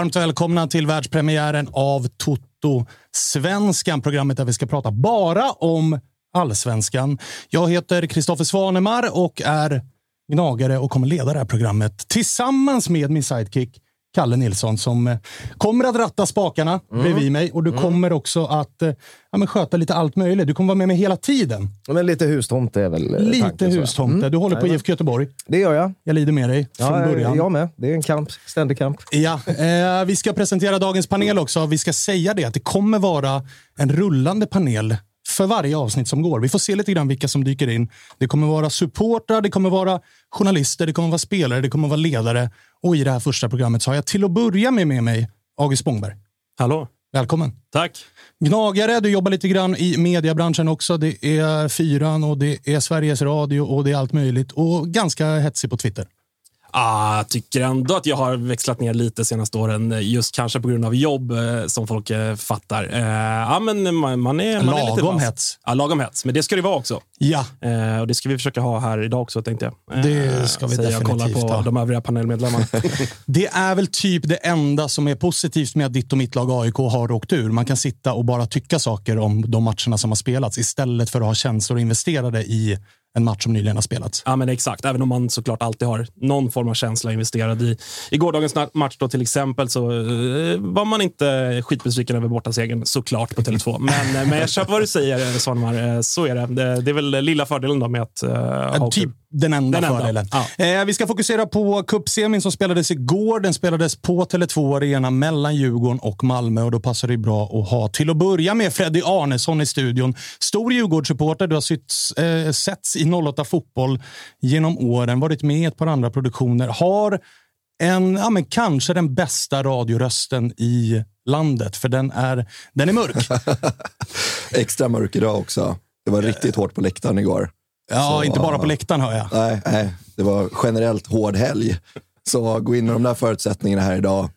varmt välkomna till världspremiären av Toto Svenskan, programmet där vi ska prata bara om allsvenskan. Jag heter Kristoffer Svanemar och är gnagare och kommer leda det här programmet tillsammans med min sidekick Kalle Nilsson som eh, kommer att ratta spakarna mm. bredvid mig och du mm. kommer också att eh, ja, men sköta lite allt möjligt. Du kommer vara med mig hela tiden. Men lite hustomte är väl eh, Lite tanken, hustomte. Mm. Du håller på IFK Göteborg. Det gör jag. Jag lider med dig ja, från början. Jag med. Det är en kamp. Ständig kamp. Ja, eh, vi ska presentera dagens panel också. Vi ska säga det att det kommer vara en rullande panel för varje avsnitt som går. Vi får se lite grann vilka som dyker in. Det kommer vara supportrar, det kommer vara journalister, det kommer vara spelare, det kommer vara ledare. Och i det här första programmet så har jag till att börja med med mig August Spångberg. Hallå. Välkommen. Tack. Gnagare, du jobbar lite grann i mediebranschen också. Det är Fyran och det är Sveriges Radio och det är allt möjligt. Och ganska hetsig på Twitter. Ah, tycker ändå att jag har växlat ner lite senaste åren, just kanske på grund av jobb eh, som folk eh, fattar. Eh, ja, men man, man är, man lagom är lite hets. Ja, lagom hets, men det ska det vara också. Ja. Eh, och det ska vi försöka ha här idag också, tänkte jag. det ska vi definitivt jag kollar på ha. de övriga panelmedlemmarna. det är väl typ det enda som är positivt med att ditt och mitt lag AIK har åkt ur. Man kan sitta och bara tycka saker om de matcherna som har spelats istället för att ha känslor investerade i en match som nyligen har spelats. Ja, men exakt. Även om man såklart alltid har någon form av känsla investerad i. I gårdagens match då till exempel så uh, var man inte skitbesviken över bortasegern såklart på Tele2. Men, uh, men jag köper vad du säger Svanemar. Uh, så är det. det. är väl lilla fördelen då med att uh, ha Typ den enda den fördelen. Ja. vi ska fokusera på cupsemin som spelades igår. Den spelades på Tele2 Arena mellan Djurgården och Malmö och då passar det bra att ha till att börja med Freddy Arnesson i studion. Stor Djurgårdssupporter. Du har sytts, setts i 08 Fotboll genom åren, varit med i ett par andra produktioner, har en, ja, men kanske den bästa radiorösten i landet, för den är, den är mörk. Extra mörk idag också. Det var riktigt hårt på läktaren igår. Ja, Så, inte bara på läktaren hör jag. Nej, nej, det var generellt hård helg. Så gå in med de där förutsättningarna här idag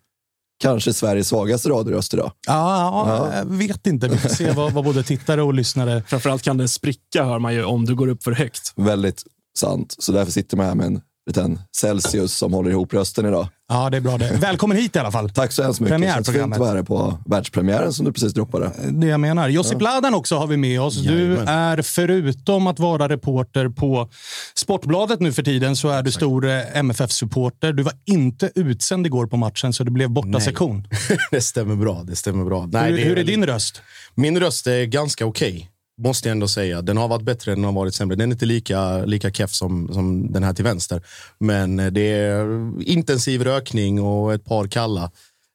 kanske Sveriges svagaste radioröst idag. Ja, ja, jag vet inte. Vi får se vad, vad både tittare och lyssnare... Framförallt kan det spricka, hör man ju, om du går upp för högt. Väldigt sant. Så därför sitter man här med en liten Celsius som håller ihop rösten idag. Ja, det är bra det. Välkommen hit i alla fall. Tack så hemskt mycket. Premiärprogrammet. Fint att vara här på världspremiären som du precis droppade. Det jag menar. Josip ja. Ladan också har vi med oss. Du är förutom att vara reporter på Sportbladet nu för tiden så är du stor eh, MFF-supporter. Du var inte utsänd igår på matchen så det blev borta sektion. det stämmer bra. Det stämmer bra. Nej, hur, är, hur är din röst? Min röst är ganska okej. Okay måste jag ändå säga. Den har varit bättre, den har varit sämre. Den är inte lika, lika keff som, som den här till vänster. Men det är intensiv rökning och ett par kalla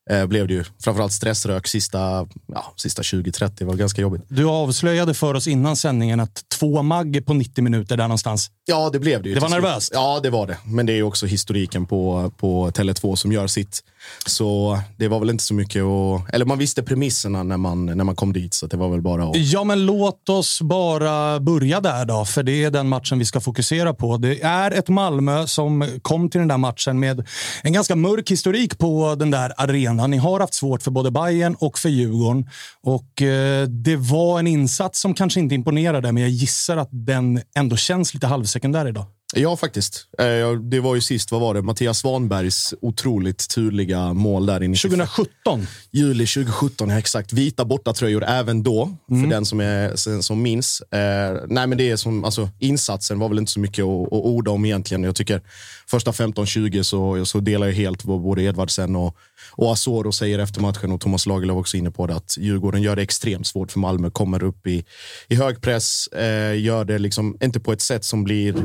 eh, blev det ju. Framförallt stressrök sista, ja, sista 20-30 var ganska jobbigt. Du avslöjade för oss innan sändningen att två magg på 90 minuter där någonstans. Ja, det blev det ju. Det var nervöst. Ja, det var det. Men det är också historiken på, på Tele2 som gör sitt. Så det var väl inte så mycket att... Eller man visste premisserna när man, när man kom dit, så det var väl bara att... Ja, men låt oss bara börja där då, för det är den matchen vi ska fokusera på. Det är ett Malmö som kom till den där matchen med en ganska mörk historik på den där arenan. Ni har haft svårt för både Bayern och för Djurgården och eh, det var en insats som kanske inte imponerade, men jag gissar att den ändå känns lite halvsekundär idag. Ja, faktiskt. Eh, det var ju sist, vad var det? Mattias Svanbergs otroligt turliga mål där inne. 2017? Juli 2017, ja, exakt. Vita bortatröjor även då, mm. för den som, är, som minns. Eh, nej, men det är som, alltså, insatsen var väl inte så mycket att, att orda om egentligen. Jag tycker första 15-20 så, så delar jag helt vad både Edvardsen och, och Asoro säger efter matchen och Thomas Lagerlöf också inne på det att Djurgården gör det extremt svårt för Malmö. Kommer upp i, i hög press, eh, gör det liksom inte på ett sätt som blir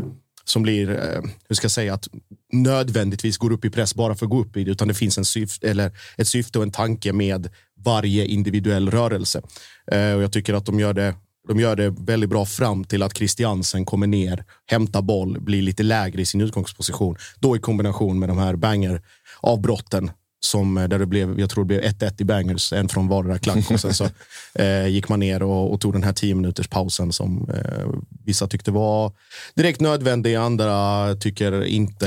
som blir, eh, hur ska jag säga, att nödvändigtvis går upp i press bara för att gå upp i det, utan det finns en syfte, eller ett syfte och en tanke med varje individuell rörelse. Eh, och jag tycker att de gör det de gör det väldigt bra fram till att Christiansen kommer ner, hämtar boll, blir lite lägre i sin utgångsposition. Då i kombination med de här banger avbrotten som, eh, där det blev, jag tror det blev 1-1 i bangers, en från vardera klack. Och sen så eh, gick man ner och, och, tog den här 10 minuters pausen som eh, vissa tyckte var direkt nödvändig, andra tycker inte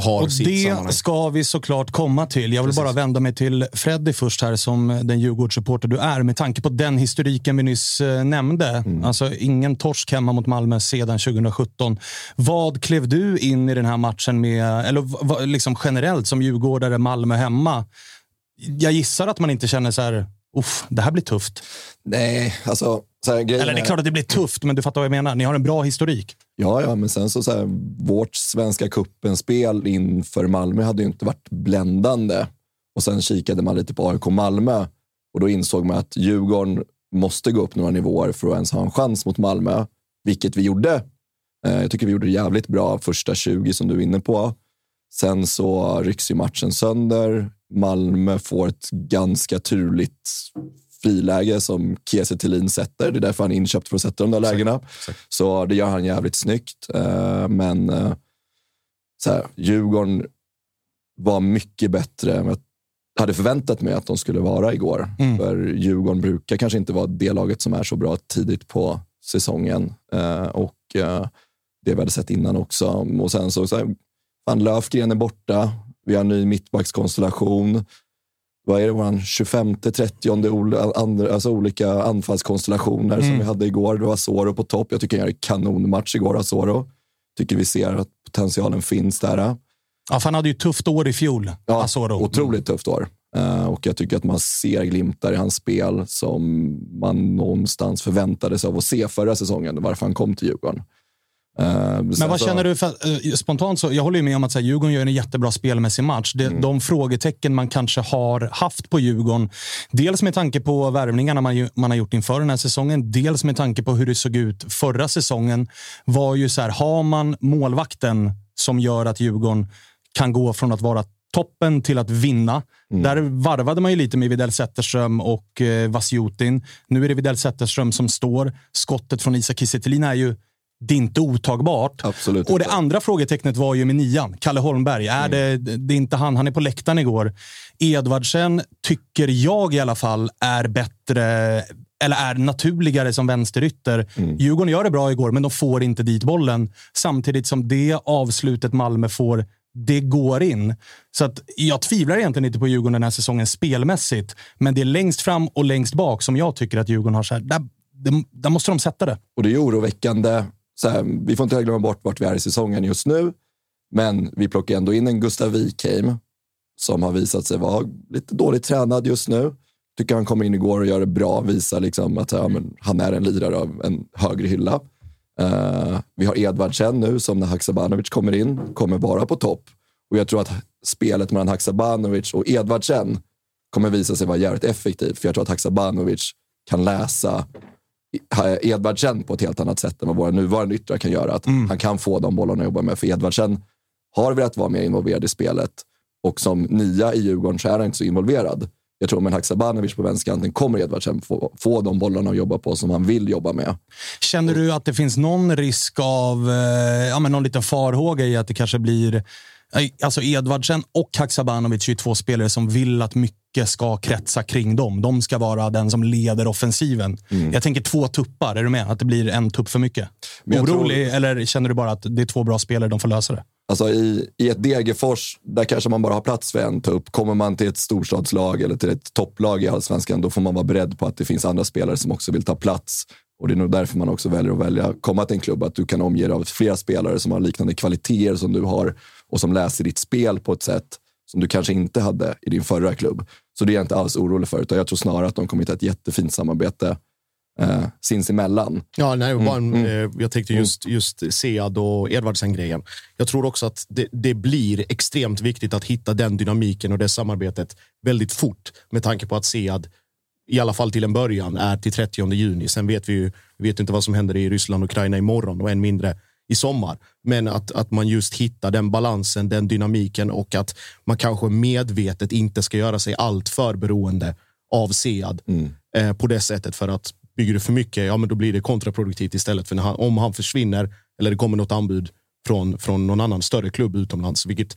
har och sitt Det sammanhang. ska vi såklart komma till. Jag vill Precis. bara vända mig till Freddy först här som den Djurgårdssupporter du är. Med tanke på den historiken vi nyss eh, nämnde. Mm. Alltså ingen torsk hemma mot Malmö sedan 2017. Vad klev du in i den här matchen med, eller liksom generellt som djurgårdare, Malmö hemma? Hemma. jag gissar att man inte känner så här, Uff, det här blir tufft. Nej, alltså... Så här, Eller det är klart att det blir tufft, men du fattar vad jag menar. Ni har en bra historik. Ja, ja, men sen så, så här, vårt Svenska cupen-spel inför Malmö hade ju inte varit bländande. Och sen kikade man lite på AIK Malmö och då insåg man att Djurgården måste gå upp några nivåer för att ens ha en chans mot Malmö, vilket vi gjorde. Eh, jag tycker vi gjorde det jävligt bra första 20 som du är inne på. Sen så rycks ju matchen sönder. Malmö får ett ganska turligt friläge som Kiese Thelin sätter. Det är därför han är inköpt för att sätta de där lägena. Exakt. Så det gör han jävligt snyggt. Eh, men eh, så här, Djurgården var mycket bättre än jag hade förväntat mig att de skulle vara igår. Mm. För Djurgården brukar kanske inte vara det laget som är så bra tidigt på säsongen. Eh, och det vi hade sett innan också. Och sen så, så här, fan, Löfgren är borta. Vi har en ny mittbackskonstellation. Vad är det, vår 25, 30 alltså olika anfallskonstellationer mm. som vi hade igår. Det var Asoro på topp. Jag tycker han gör kanonmatch igår, Asoro. Tycker vi ser att potentialen finns där. Ja, han hade ju tufft år i fjol, ja, Asoro. Otroligt tufft år. Uh, och jag tycker att man ser glimtar i hans spel som man någonstans förväntade sig av att se förra säsongen, varför han kom till Djurgården. Uh, men vad så... känner du? För, uh, spontant så, jag håller ju med om att så här, Djurgården gör en jättebra spelmässig match. Det, mm. De frågetecken man kanske har haft på Djurgården, dels med tanke på värvningarna man, man har gjort inför den här säsongen, dels med tanke på hur det såg ut förra säsongen, var ju så här, har man målvakten som gör att Djurgården kan gå från att vara toppen till att vinna. Mm. Där varvade man ju lite med Widell Zetterström och eh, Vasjutin. Nu är det Widell Zetterström som står. Skottet från Isak Kiese är ju det är inte otagbart. Absolut och det andra frågetecknet var ju med nian, Kalle Holmberg. Är mm. det, det är inte han, han är på läktaren igår. Edvardsen tycker jag i alla fall är bättre, eller är naturligare som vänsterytter. Mm. Djurgården gör det bra igår, men de får inte dit bollen. Samtidigt som det avslutet Malmö får, det går in. Så att jag tvivlar egentligen inte på Djurgården den här säsongen spelmässigt. Men det är längst fram och längst bak som jag tycker att Djurgården har så här, där, där måste de sätta det. Och det är oroväckande så här, vi får inte glömma bort vart vi är i säsongen just nu. Men vi plockar ändå in en Gustav Wikheim som har visat sig vara lite dåligt tränad just nu. Tycker han kommer in igår och gör det bra, visar liksom att ja, men, han är en lirare av en högre hylla. Uh, vi har Edvardsen nu som när Haksabanovic kommer in, kommer vara på topp. Och jag tror att spelet mellan Haksabanovic och Edvardsen kommer visa sig vara jävligt effektivt. För jag tror att Haksabanovic kan läsa Edvardsen på ett helt annat sätt än vad våra nuvarande yttrar kan göra. Att mm. Han kan få de bollarna att jobba med. För Edvardsen har velat vara mer involverad i spelet och som nia i Djurgården så är han inte så involverad. Jag tror med Haksabanovic på vänsterkanten kommer Edvardsen få, få de bollarna att jobba på som han vill jobba med. Känner du att det finns någon risk av, eh, ja, men någon liten farhåga i att det kanske blir Alltså Edvardsen och Haksabanovic är två spelare som vill att mycket ska kretsa kring dem. De ska vara den som leder offensiven. Mm. Jag tänker två tuppar. Är du med? Att det blir en tupp för mycket. Orolig tror... eller känner du bara att det är två bra spelare, de får lösa det? Alltså i, I ett Degerfors, där kanske man bara har plats för en tupp. Kommer man till ett storstadslag eller till ett topplag i allsvenskan, då får man vara beredd på att det finns andra spelare som också vill ta plats. Och Det är nog därför man också väljer att välja komma till en klubb. Att du kan omge dig av flera spelare som har liknande kvaliteter som du har och som läser ditt spel på ett sätt som du kanske inte hade i din förra klubb. Så det är jag inte alls orolig för. Utan jag tror snarare att de kommer hitta ett jättefint samarbete eh, sinsemellan. Ja, nej, bara en, mm. mm. Jag tänkte just, just Sead och Edvardsen-grejen. Jag tror också att det, det, blir extremt viktigt att hitta den dynamiken och det samarbetet väldigt fort med tanke på att Sead i alla fall till en början, är till 30 juni. Sen vet vi ju vet inte vad som händer i Ryssland och Ukraina imorgon och än mindre i sommar. Men att, att man just hittar den balansen, den dynamiken och att man kanske medvetet inte ska göra sig allt för beroende av Sead mm. eh, på det sättet. För att bygger du för mycket, ja men då blir det kontraproduktivt istället. För han, om han försvinner eller det kommer något anbud från, från någon annan större klubb utomlands, vilket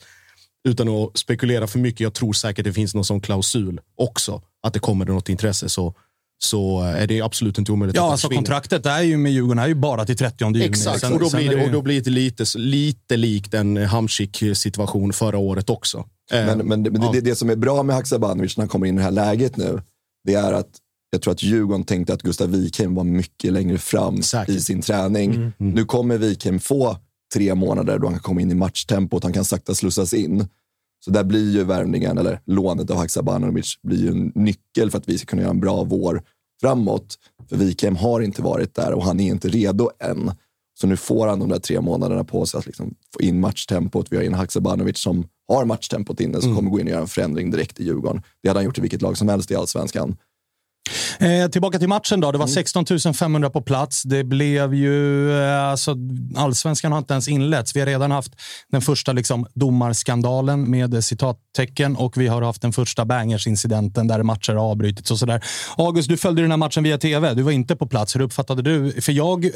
utan att spekulera för mycket, jag tror säkert det finns någon sån klausul också, att det kommer något intresse. Så så är det absolut inte omöjligt. Ja, alltså kontraktet är ju med Djurgården är ju bara till 30 juni. Exakt, sen, och, då blir det, och då blir det lite, lite likt en Hamsik-situation förra året också. Men, men, men det, det, det, som är bra med Haksabanovic när han kommer in i det här läget nu, det är att jag tror att Djurgården tänkte att Gustav Wikheim var mycket längre fram Säkert. i sin träning. Mm, mm. Nu kommer Wikheim få tre månader då han kan komma in i matchtempot, han kan sakta slussas in. Så där blir ju värvningen, eller lånet av Haksabanovic, blir ju en nyckel för att vi ska kunna göra en bra vår framåt. För Wikheim har inte varit där och han är inte redo än. Så nu får han de där tre månaderna på sig att liksom få in matchtempot. Vi har in Haksabanovic som har matchtempot inne, som mm. kommer gå in och göra en förändring direkt i Djurgården. Det hade han gjort i vilket lag som helst i allsvenskan. Eh, tillbaka till matchen då. Det var 16 mm. 500 på plats. Det blev ju... Eh, alltså, allsvenskan har inte ens inletts. Vi har redan haft den första liksom, domarskandalen med citattecken och vi har haft den första bangersincidenten där matcher har avbrutits och sådär. August, du följde den här matchen via tv. Du var inte på plats. Hur uppfattade du? För jag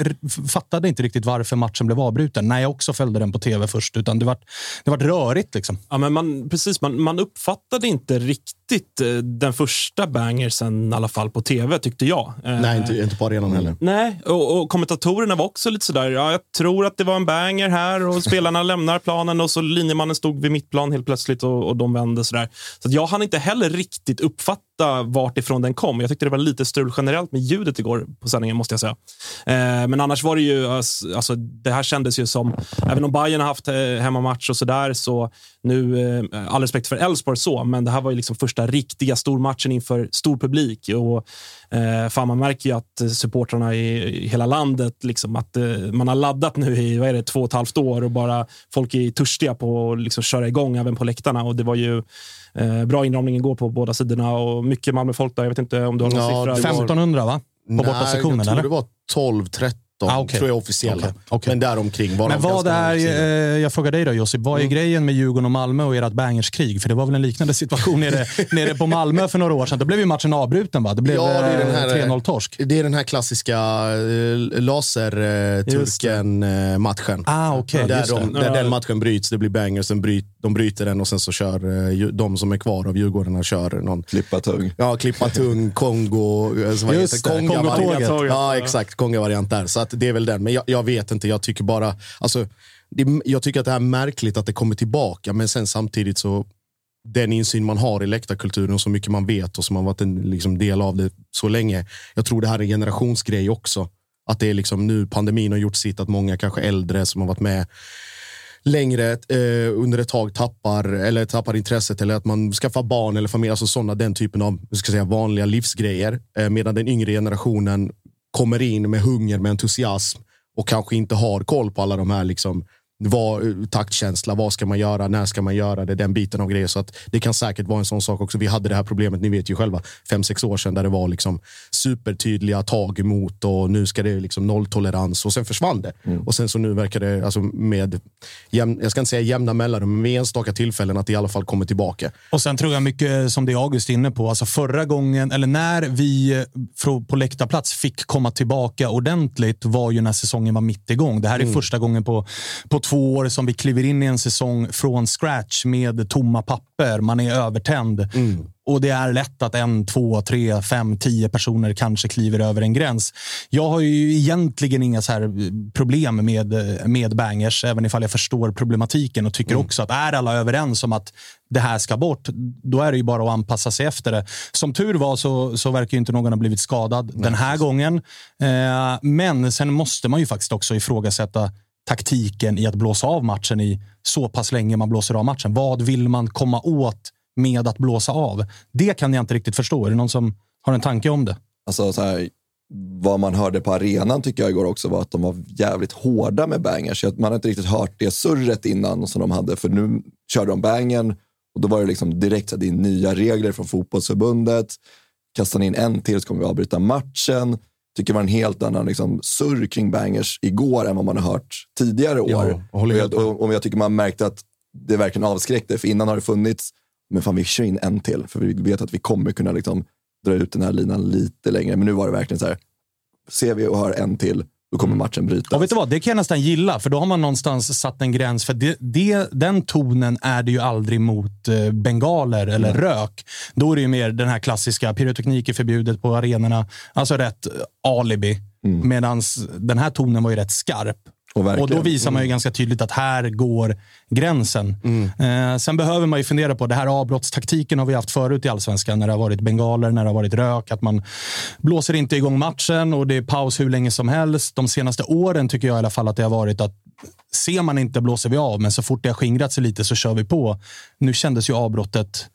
fattade inte riktigt varför matchen blev avbruten när jag också följde den på tv först. Utan det var, det var rörigt. Liksom. Ja, men man, precis, man, man uppfattade inte riktigt eh, den första bangersen i alla fall på tv, tyckte jag. Eh, Nej, inte, inte på arenan heller. Nej, och, och kommentatorerna var också lite sådär, ja, jag tror att det var en banger här och spelarna lämnar planen och så linjemannen stod vid mittplan helt plötsligt och, och de vände sådär. Så jag hann inte heller riktigt uppfatta vart ifrån den kom. Jag tyckte det var lite strul generellt med ljudet igår på sändningen, måste jag säga. Eh, men annars var det ju, alltså, det här kändes ju som, även om Bayern har haft eh, hemmamatch och sådär, så nu, eh, all respekt för Elfsborg så, men det här var ju liksom första riktiga stormatchen inför stor publik. Och, eh, fan, man märker ju att supportrarna i hela landet, liksom, att eh, man har laddat nu i vad är det, två och ett halvt år och bara folk är törstiga på att liksom, köra igång även på läktarna. Och det var ju eh, bra inramning igår på båda sidorna och mycket Malmöfolk där. Jag vet inte om du har någon ja, siffra? 1500 va? På borta sektionen, jag tror eller? det var 12, 13 ah, okay. tror jag officiella. Okay. Okay. Men däromkring. Men vad är, eh, jag frågar dig då Josip, vad är mm. grejen med Djurgården och Malmö och ert bangerskrig? För det var väl en liknande situation nere, nere på Malmö för några år sedan. Då blev ju matchen avbruten va? Det blev ja, det 3-0-torsk. Det är den här klassiska äh, laserturken-matchen. Ah, okay, där, de, där den matchen bryts, det blir banger, sen bryt, de bryter den och sen så kör äh, de som är kvar av Djurgårdarna kör någon... Klippa tung. Ja, klippa tung, Kongo... Alltså, vad Just det, Kongo-tåget. Ja, exakt. Konga-variant där. Så att det är väl den. Men jag, jag vet inte. Jag tycker bara... Alltså, det, jag tycker att det är märkligt att det kommer tillbaka, men sen samtidigt så den insyn man har i läktarkulturen och så mycket man vet och som har varit en liksom, del av det så länge. Jag tror det här är en generationsgrej också. Att det är liksom nu pandemin har gjort sitt, att många kanske äldre som har varit med längre eh, under ett tag tappar, eller tappar intresset eller att man skaffar barn eller familj. Alltså sådana, den typen av ska säga, vanliga livsgrejer. Eh, medan den yngre generationen kommer in med hunger, med entusiasm och kanske inte har koll på alla de här liksom, vad, taktkänsla, vad ska man göra, när ska man göra det, den biten av grejer. Så att det kan säkert vara en sån sak också. Vi hade det här problemet, ni vet ju själva, fem, sex år sedan där det var liksom supertydliga tag emot och nu ska det liksom nolltolerans och sen försvann det. Mm. Och sen så nu verkar det alltså med, jäm, jag ska inte säga jämna mellanrum, men med enstaka tillfällen att det i alla fall kommer tillbaka. Och sen tror jag mycket som det August är inne på, alltså förra gången, eller när vi på läktarplats fick komma tillbaka ordentligt var ju när säsongen var mitt igång. Det här är mm. första gången på, på två år som vi kliver in i en säsong från scratch med tomma papper. Man är övertänd. Mm. Och det är lätt att en, två, tre, fem, tio personer kanske kliver över en gräns. Jag har ju egentligen inga så här problem med, med bangers, även ifall jag förstår problematiken och tycker mm. också att är alla överens om att det här ska bort, då är det ju bara att anpassa sig efter det. Som tur var så, så verkar inte någon ha blivit skadad Nej, den här gången. Eh, men sen måste man ju faktiskt också ifrågasätta taktiken i att blåsa av matchen i så pass länge man blåser av matchen. Vad vill man komma åt med att blåsa av? Det kan jag inte riktigt förstå. Är det någon som har en tanke om det? Alltså, så här, vad man hörde på arenan tycker jag igår också var att de var jävligt hårda med bangers. Man har inte riktigt hört det surret innan som de hade, för nu körde de bangen och då var det liksom direkt att det är nya regler från fotbollsförbundet. Kastar ni in en till så kommer vi avbryta matchen tycker det var en helt annan liksom, surr kring bangers igår än vad man har hört tidigare år. Ja, och, jag, och, och jag tycker man märkte att det verkligen avskräckte, för innan har det funnits, men fan vi kör in en till, för vi vet att vi kommer kunna liksom, dra ut den här linan lite längre. Men nu var det verkligen så här, ser vi och hör en till, då kommer mm. matchen brytas. Och vet du vad, det kan jag nästan gilla, för då har man någonstans satt en gräns. För det, det, Den tonen är det ju aldrig mot eh, bengaler eller mm. rök. Då är det ju mer den här klassiska pyroteknik är förbjudet på arenorna. Alltså rätt eh, alibi. Mm. Medan den här tonen var ju rätt skarp. Och, och, då visar man ju mm. ganska tydligt att här går gränsen. Mm. Eh, sen behöver man ju fundera på, det här avbrottstaktiken har vi haft förut i allsvenskan när det har varit bengaler, när det har varit rök, att man blåser inte igång matchen och det är paus hur länge som helst. De senaste åren tycker jag i alla fall att det har varit att ser man inte blåser vi av, men så fort det har skingrat sig lite så kör vi på. Nu kändes ju avbrottet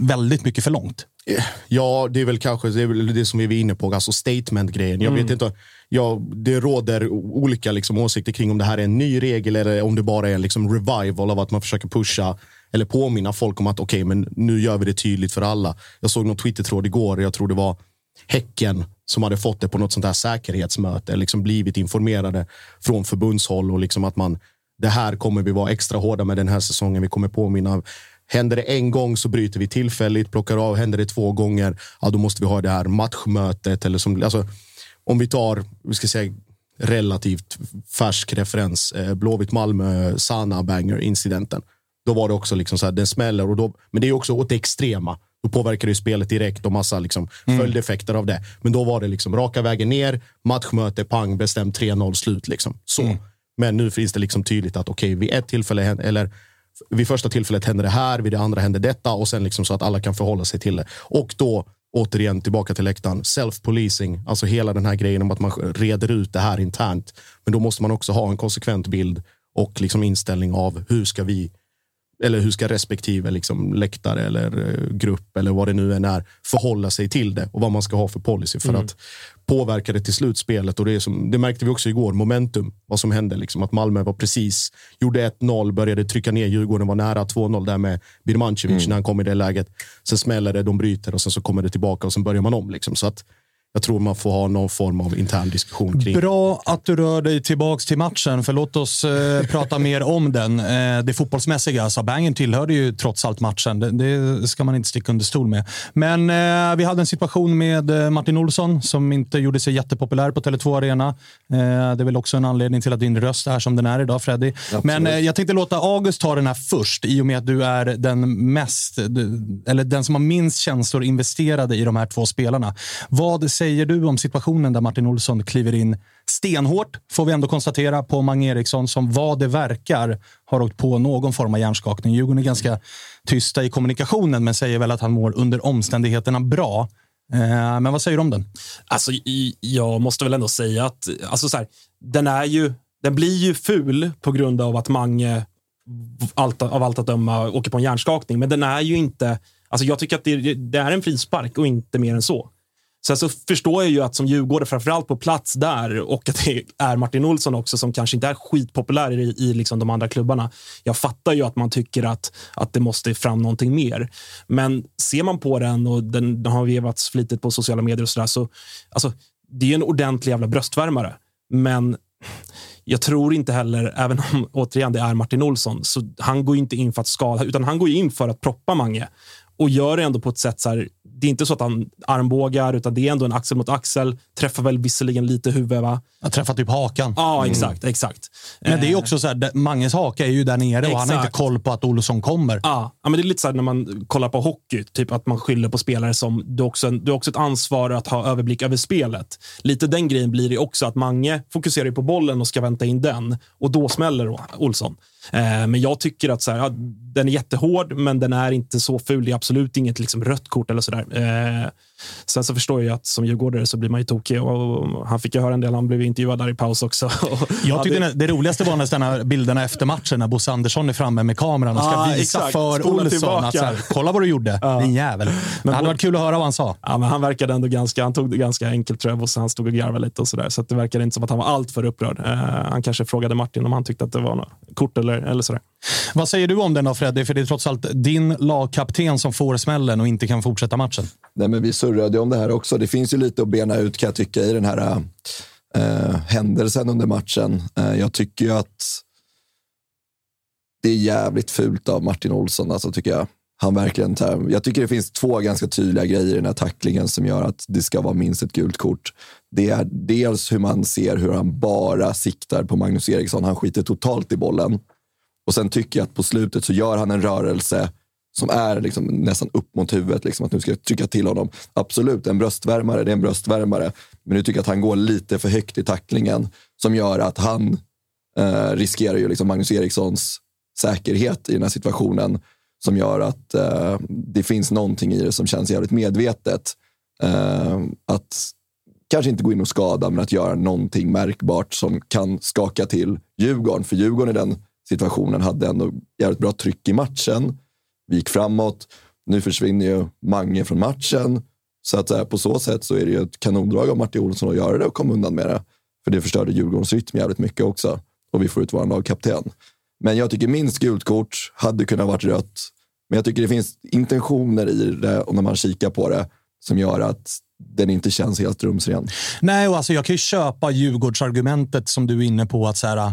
väldigt mycket för långt. Ja, det är väl kanske det, är väl det som vi är inne på, alltså statement-grejen. Jag vet mm. inte, ja, det råder olika liksom, åsikter kring om det här är en ny regel eller om det bara är en liksom, revival av att man försöker pusha eller påminna folk om att okej, okay, men nu gör vi det tydligt för alla. Jag såg någon Twitter-tråd igår, jag tror det var Häcken som hade fått det på något sånt här säkerhetsmöte, liksom blivit informerade från förbundshåll och liksom att man det här kommer vi vara extra hårda med den här säsongen. Vi kommer påminna Händer det en gång så bryter vi tillfälligt, plockar av. Händer det två gånger, ja, då måste vi ha det här matchmötet. Eller som, alltså, om vi tar, vi ska säga relativt färsk referens, eh, Blåvitt-Malmö, Sana Banger incidenten. Då var det också liksom så här, den smäller. Och då, men det är också åt det extrema. Då påverkar det spelet direkt och massa liksom mm. följdeffekter av det. Men då var det liksom raka vägen ner, matchmöte, pang, bestämt 3-0, slut. Liksom. Så. Mm. Men nu finns det liksom tydligt att okej, okay, vid ett tillfälle, eller vid första tillfället händer det här, vid det andra händer detta och sen liksom så att alla kan förhålla sig till det. Och då återigen tillbaka till läktaren. Self-policing, alltså hela den här grejen om att man reder ut det här internt. Men då måste man också ha en konsekvent bild och liksom inställning av hur ska vi eller hur ska respektive liksom läktare eller eh, grupp eller vad det nu än är förhålla sig till det och vad man ska ha för policy för mm. att påverka det till slutspelet. Och det, som, det märkte vi också igår, momentum, vad som hände. Liksom, att Malmö var precis, gjorde 1-0, började trycka ner Djurgården, var nära 2-0 där med Birmancevic mm. när han kom i det läget. Sen smäller det, de bryter och sen så kommer det tillbaka och sen börjar man om. Liksom. Så att jag tror man får ha någon form av intern diskussion kring. Bra att du rör dig tillbaks till matchen, för låt oss eh, prata mer om den. Eh, det fotbollsmässiga, alltså Bangen tillhörde ju trots allt matchen. Det, det ska man inte sticka under stol med. Men eh, vi hade en situation med eh, Martin Olsson som inte gjorde sig jättepopulär på Tele2 Arena. Eh, det är väl också en anledning till att din röst är som den är idag, Freddy. Absolut. Men eh, jag tänkte låta August ta den här först, i och med att du är den mest, eller den som har minst känslor investerade i de här två spelarna. Vad säger du om situationen där Martin Olsson kliver in stenhårt, får vi ändå konstatera, på Mange Eriksson som vad det verkar har åkt på någon form av hjärnskakning. Djurgården är ganska tysta i kommunikationen, men säger väl att han mår under omständigheterna bra. Eh, men vad säger du om den? Alltså, jag måste väl ändå säga att alltså så här, den, är ju, den blir ju ful på grund av att Mange allt, av allt att döma åker på en hjärnskakning. Men den är ju inte... Alltså jag tycker att det, det är en frispark och inte mer än så. Sen så förstår jag ju att som djurgårdare, framförallt på plats där och att det är Martin Olsson också som kanske inte är skitpopulär i, i liksom de andra klubbarna. Jag fattar ju att man tycker att, att det måste fram någonting mer. Men ser man på den och den, den har vevats flitigt på sociala medier och sådär så alltså, det är en ordentlig jävla bröstvärmare. Men jag tror inte heller, även om återigen det är Martin Olsson, så han går inte in för att skada, utan han går in för att proppa Mange och gör det ändå på ett sätt så här, det är inte så att han armbågar, utan det är ändå en axel mot axel. Träffar väl visserligen lite huvud, va? Jag träffar typ hakan. Ja, exakt. Mm. exakt. Men det är eh. också så här, Manges haka är ju där nere exakt. och han har inte koll på att Olsson kommer. Ja, men det är lite så här när man kollar på hockey, typ att man skyller på spelare som du också, du har också ett ansvar att ha överblick över spelet. Lite den grejen blir det också, att Mange fokuserar på bollen och ska vänta in den och då smäller Olsson. Eh, men jag tycker att så här, ja, den är jättehård, men den är inte så ful. Det är absolut inget liksom, rött kort eller sådär. Eh, sen så förstår jag att som djurgårdare så blir man ju tokig. Och, han fick ju höra en del. Han blev intervjuad där i paus också. jag tyckte det... det roligaste var nästan bilderna efter matchen när Bosse Andersson är framme med kameran och ska ah, visa exakt. för Spola Olsson att så här, kolla vad du gjorde, ja. din jävel. Men det hade varit kul att höra vad han sa. Ja, men han verkade ändå ganska, han tog det ganska enkelt tror jag. Bosse, han stod och garvade lite och sådär. Så det verkade inte som att han var alltför upprörd. Eh, han kanske frågade Martin om han tyckte att det var något kort eller, eller sådär. Vad säger du om den då Freddy? För det är trots allt din lagkapten som får smällen och inte kan fortsätta matchen. Nej, men vi surrade om det här också. Det finns ju lite att bena ut kan jag tycka i den här äh, händelsen under matchen. Äh, jag tycker ju att det är jävligt fult av Martin Olsson, alltså, tycker jag. Han verkligen tar, jag tycker det finns två ganska tydliga grejer i den här tacklingen som gör att det ska vara minst ett gult kort. Det är dels hur man ser hur han bara siktar på Magnus Eriksson. Han skiter totalt i bollen. Och sen tycker jag att på slutet så gör han en rörelse som är liksom nästan upp mot huvudet, liksom, att nu ska jag trycka till honom. Absolut, en bröstvärmare, det är en bröstvärmare. Men nu tycker jag att han går lite för högt i tacklingen som gör att han eh, riskerar ju liksom Magnus Erikssons säkerhet i den här situationen som gör att eh, det finns någonting i det som känns jävligt medvetet. Eh, att kanske inte gå in och skada, men att göra någonting märkbart som kan skaka till Djurgården. För Djurgården är den situationen hade ändå jävligt bra tryck i matchen. Vi gick framåt. Nu försvinner ju Mange från matchen. Så att så här, på så sätt så är det ju ett kanondrag av Martin Olsson att göra det och komma undan med det. För det förstörde Djurgårdens rytm jävligt mycket också. Och vi får ut vår lagkapten. Men jag tycker minst gult kort hade kunnat varit rött. Men jag tycker det finns intentioner i det och när man kikar på det som gör att den inte känns helt rumsren. Nej, och alltså jag kan ju köpa Djurgårdsargumentet som du är inne på. att så här,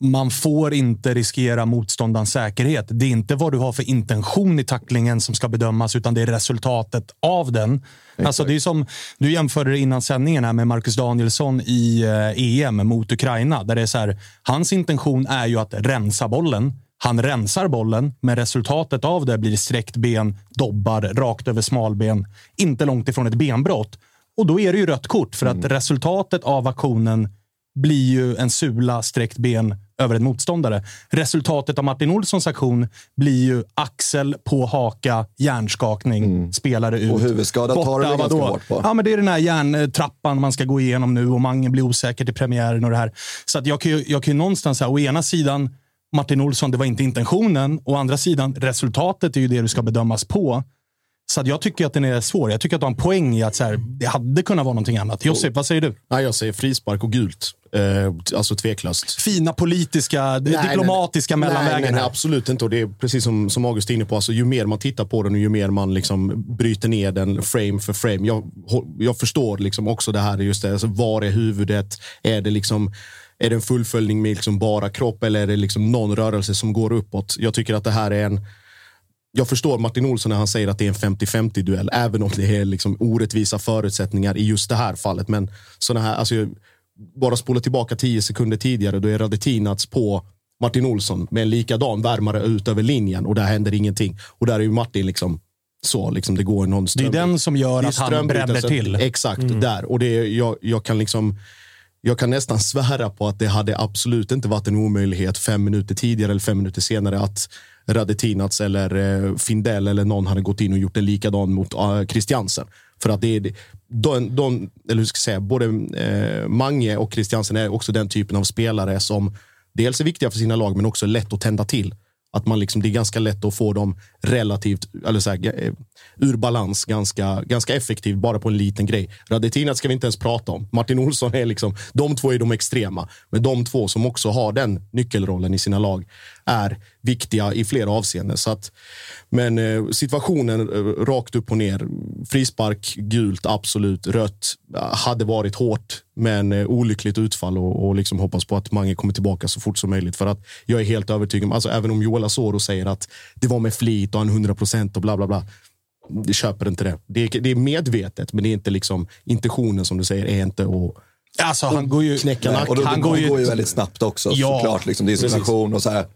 man får inte riskera motståndarens säkerhet. Det är inte vad du har för intention i tacklingen som ska bedömas, utan det är resultatet av den. Alltså det är som, du jämförde det innan sändningen här med Marcus Danielsson i EM mot Ukraina. Där det är så här, hans intention är ju att rensa bollen. Han rensar bollen, men resultatet av det blir sträckt ben, dobbar rakt över smalben. Inte långt ifrån ett benbrott. Och då är det ju rött kort, för att resultatet av aktionen blir ju en sula, sträckt ben över en motståndare. Resultatet av Martin Olssons aktion blir ju axel på haka, hjärnskakning, mm. spelare ut. Och huvudskada tar du ganska hårt på. Ja, men det är den här hjärntrappan man ska gå igenom nu och Mange blir osäker till premiären och det här. Så att jag kan ju, jag kan ju någonstans säga, å ena sidan Martin Olsson, det var inte intentionen. Å andra sidan, resultatet är ju det du ska bedömas på. Så jag tycker att den är svår. Jag tycker att du har en poäng i att så här, det hade kunnat vara någonting annat. Josip, vad säger du? Nej, jag säger frispark och gult. Eh, alltså tveklöst. Fina politiska, nej, diplomatiska nej, mellanvägen. Nej, nej, absolut inte. Och det är precis som, som August är inne på. Alltså, ju mer man tittar på den och ju mer man liksom bryter ner den frame för frame. Jag, jag förstår liksom också det här. Just det, alltså, var är huvudet? Är det liksom är det en fullföljning med liksom bara kropp eller är det liksom någon rörelse som går uppåt? Jag tycker att det här är en jag förstår Martin Olsson när han säger att det är en 50-50 duell, även om det är liksom orättvisa förutsättningar i just det här fallet. Men såna här, alltså, bara spola tillbaka tio sekunder tidigare, då är Radetinac på Martin Olsson med en likadan värmare ut över linjen och där händer ingenting. Och där är ju Martin liksom så, liksom det går någon ström. Det är den som gör att han bränner till. Exakt, mm. där. Och det, jag, jag kan liksom jag kan nästan svära på att det hade absolut inte varit en omöjlighet fem minuter tidigare eller fem minuter senare att Radetinac eller eh, Findell eller någon hade gått in och gjort en likadan mot eh, Christiansen. För att det är de, de, eller hur ska jag säga, både eh, Mange och Christiansen är också den typen av spelare som dels är viktiga för sina lag men också lätt att tända till. Att man liksom, det är ganska lätt att få dem relativt, eller så här, eh, ur balans ganska, ganska effektivt bara på en liten grej. Radetinac ska vi inte ens prata om. Martin Olsson är liksom, de två är de extrema. Men de två som också har den nyckelrollen i sina lag är viktiga i flera avseenden. Så att, men eh, situationen eh, rakt upp och ner. Frispark, gult, absolut. Rött hade varit hårt, men eh, olyckligt utfall och, och liksom hoppas på att Mange kommer tillbaka så fort som möjligt. För att jag är helt övertygad, alltså även om Joel Asoro säger att det var med flit och han 100 procent och bla bla bla. Det köper inte det. det. är, det är medvetet, men det är inte liksom intentionen som du säger är inte att Alltså, han går ju... Knäcka nacken. Och då, han går ju, går ju väldigt snabbt också, ja, såklart. Liksom, det är situation och så här.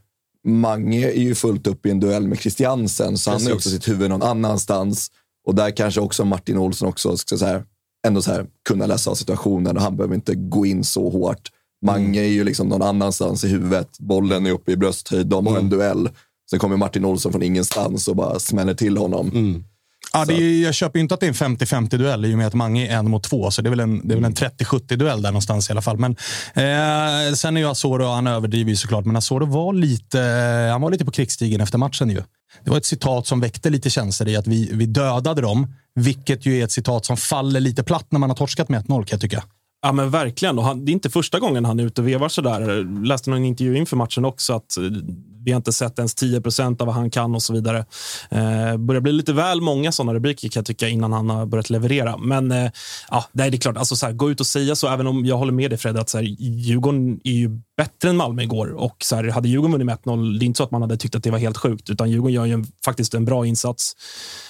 Mange är ju fullt upp i en duell med Christiansen, så Precis. han har också sitt huvud någon annanstans. Och där kanske också Martin Olsson också ska så här, ändå så här, kunna läsa av situationen och han behöver inte gå in så hårt. Mange mm. är ju liksom någon annanstans i huvudet. Bollen är uppe i brösthöjd. De har mm. en duell. Sen kommer Martin Olsson från ingenstans och bara smäller till honom. Mm. Ja, det är, jag köper inte att det är en 50-50 duell i och med att Mange är en mot två. Så det är väl en, en 30-70 duell där någonstans i alla fall. Men, eh, sen är ju Asoro, han överdriver ju såklart, men Asoro var lite, han var lite på krigsstigen efter matchen ju. Det var ett citat som väckte lite känslor i att vi, vi dödade dem. Vilket ju är ett citat som faller lite platt när man har torskat med 1-0 kan jag tycka. Ja, men verkligen. Och han, det är inte första gången han är ute och vevar sådär. Jag läste någon intervju inför matchen också att vi har inte sett ens 10 procent av vad han kan och så vidare. Eh, börjar bli lite väl många sådana rubriker kan jag tycka innan han har börjat leverera. Men eh, ja, det är klart, alltså, så här, gå ut och säga så, även om jag håller med dig Fred, att så här, Djurgården är ju bättre än Malmö igår. Och så här, hade Djurgården vunnit med 1-0, det är inte så att man hade tyckt att det var helt sjukt, utan Djurgården gör ju en, faktiskt en bra insats.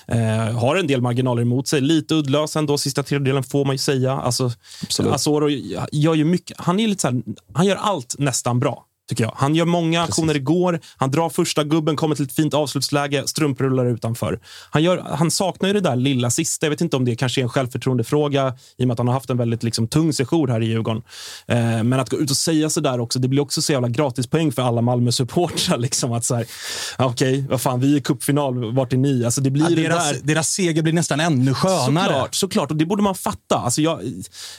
Eh, har en del marginaler emot sig, lite uddlös ändå, sista tredjedelen får man ju säga. Alltså, Asoro gör ju mycket, han, är lite så här, han gör allt nästan bra tycker jag. Han gör många Precis. aktioner igår. Han drar första gubben, kommer till ett fint avslutsläge, strumprullar utanför. Han, gör, han saknar ju det där lilla sista. Jag vet inte om det kanske är en självförtroendefråga i och med att han har haft en väldigt liksom, tung session här i Djurgården. Eh, men att gå ut och säga så där också, det blir också så jävla gratispoäng för alla Malmö-supportrar. Liksom, okej, okay, vad fan, vi är i cupfinal, vart är ni? Alltså, det blir ja, deras, där. deras seger blir nästan ännu skönare. Såklart, såklart, och det borde man fatta. Alltså, jag,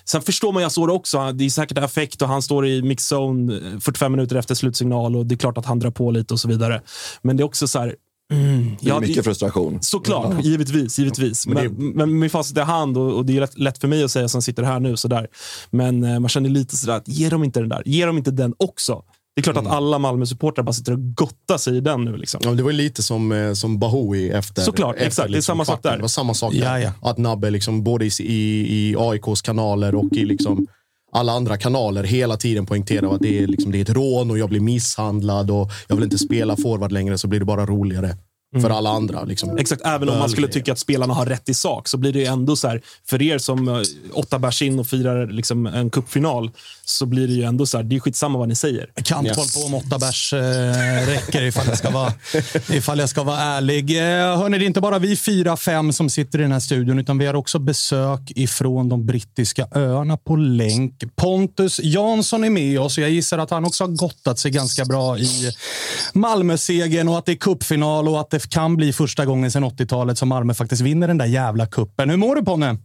sen förstår man ju Asoro också. Det är säkert affekt och han står i mixzone 45 minuter efter slutsignal och det är klart att han drar på lite och så vidare. Men det är också så här, Mm, det är ja, mycket frustration. Såklart, ja. givetvis. givetvis. Men, men, men med facit i hand, och, och det är lätt, lätt, för mig att säga som sitter här nu, sådär. men eh, man känner lite sådär att ge dem inte den där. Ge dem inte den också. Det är klart mm. att alla Malmö-supportrar bara sitter och gottar sig i den nu. Liksom. Ja, det var lite som, eh, som Bahoui efter Såklart, efter, exakt. Liksom, det är liksom samma sak där. Det var samma sak där. Ja, ja. Att Nabbe liksom, både i, i, i AIKs kanaler och i liksom, alla andra kanaler hela tiden poängterar att det är, liksom, det är ett rån och jag blir misshandlad och jag vill inte spela forward längre så blir det bara roligare. Mm. För alla andra. Liksom. Exakt, även om man skulle tycka att spelarna har rätt i sak så blir det ändå så här, för er som eh, åtta bärs in och firar liksom en cupfinal så blir det ju ändå så här, det är skitsamma vad ni säger. Jag kan inte yes. hålla på om åtta bärs eh, räcker ifall jag, ska vara, ifall jag ska vara ärlig. Eh, hörni, det är inte bara vi fyra, fem som sitter i den här studion, utan vi har också besök ifrån de brittiska öarna på länk. Pontus Jansson är med oss och jag gissar att han också har gottat sig ganska bra i Malmö-segern och att det är cupfinal och att det kan bli första gången sedan 80-talet som Malmö faktiskt vinner den där jävla kuppen. Hur mår du Ponne?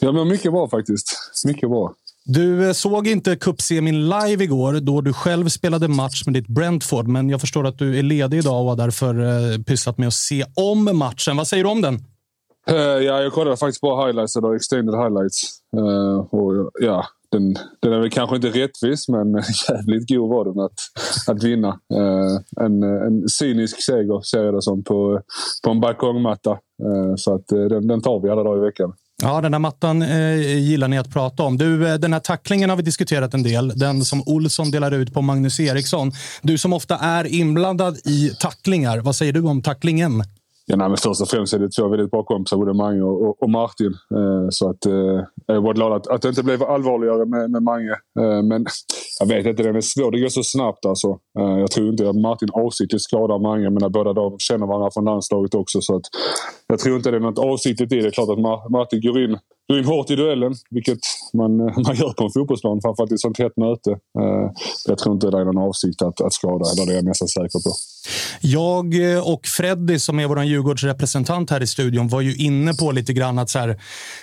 Jag mår mycket bra faktiskt. Mycket bra. Du eh, såg inte cupsemin live igår då du själv spelade match med ditt Brentford, men jag förstår att du är ledig idag och har därför eh, pysslat med att se om matchen. Vad säger du om den? Uh, ja, jag kollade faktiskt på highlights idag, extended highlights. Uh, och, ja, den, den är väl kanske inte rättvis, men jävligt god var den att, att vinna. Eh, en, en cynisk seger ser jag det som på, på en balkongmatta. Eh, så att, eh, den, den tar vi alla dagar i veckan. Ja, den här mattan eh, gillar ni att prata om. Du, eh, den här tacklingen har vi diskuterat en del. Den som Olsson delar ut på Magnus Eriksson. Du som ofta är inblandad i tacklingar, vad säger du om tacklingen? Ja, nej, men först och främst är det två väldigt bra kompisar, både Mange och, och Martin. Eh, så att, eh, jag är bara glad att, att det inte blev allvarligare med, med Mange. Eh, men jag vet inte, den är svår. Det går så snabbt alltså. Eh, jag tror inte att Martin avsiktligt skadar Mange, men båda de känner varandra från landslaget också. Så att, jag tror inte det är något avsiktligt i det. Det är klart att Martin går in du in hårt i duellen, vilket man, eh, man gör på en fotbollsplan, framförallt i ett sånt hett möte. Eh, jag tror inte det är någon avsikt att, att skada, det är jag nästan säker på. Jag eh, och Freddy, som är vår Djurgårdsrepresentant här i studion, var ju inne på lite grann att så här,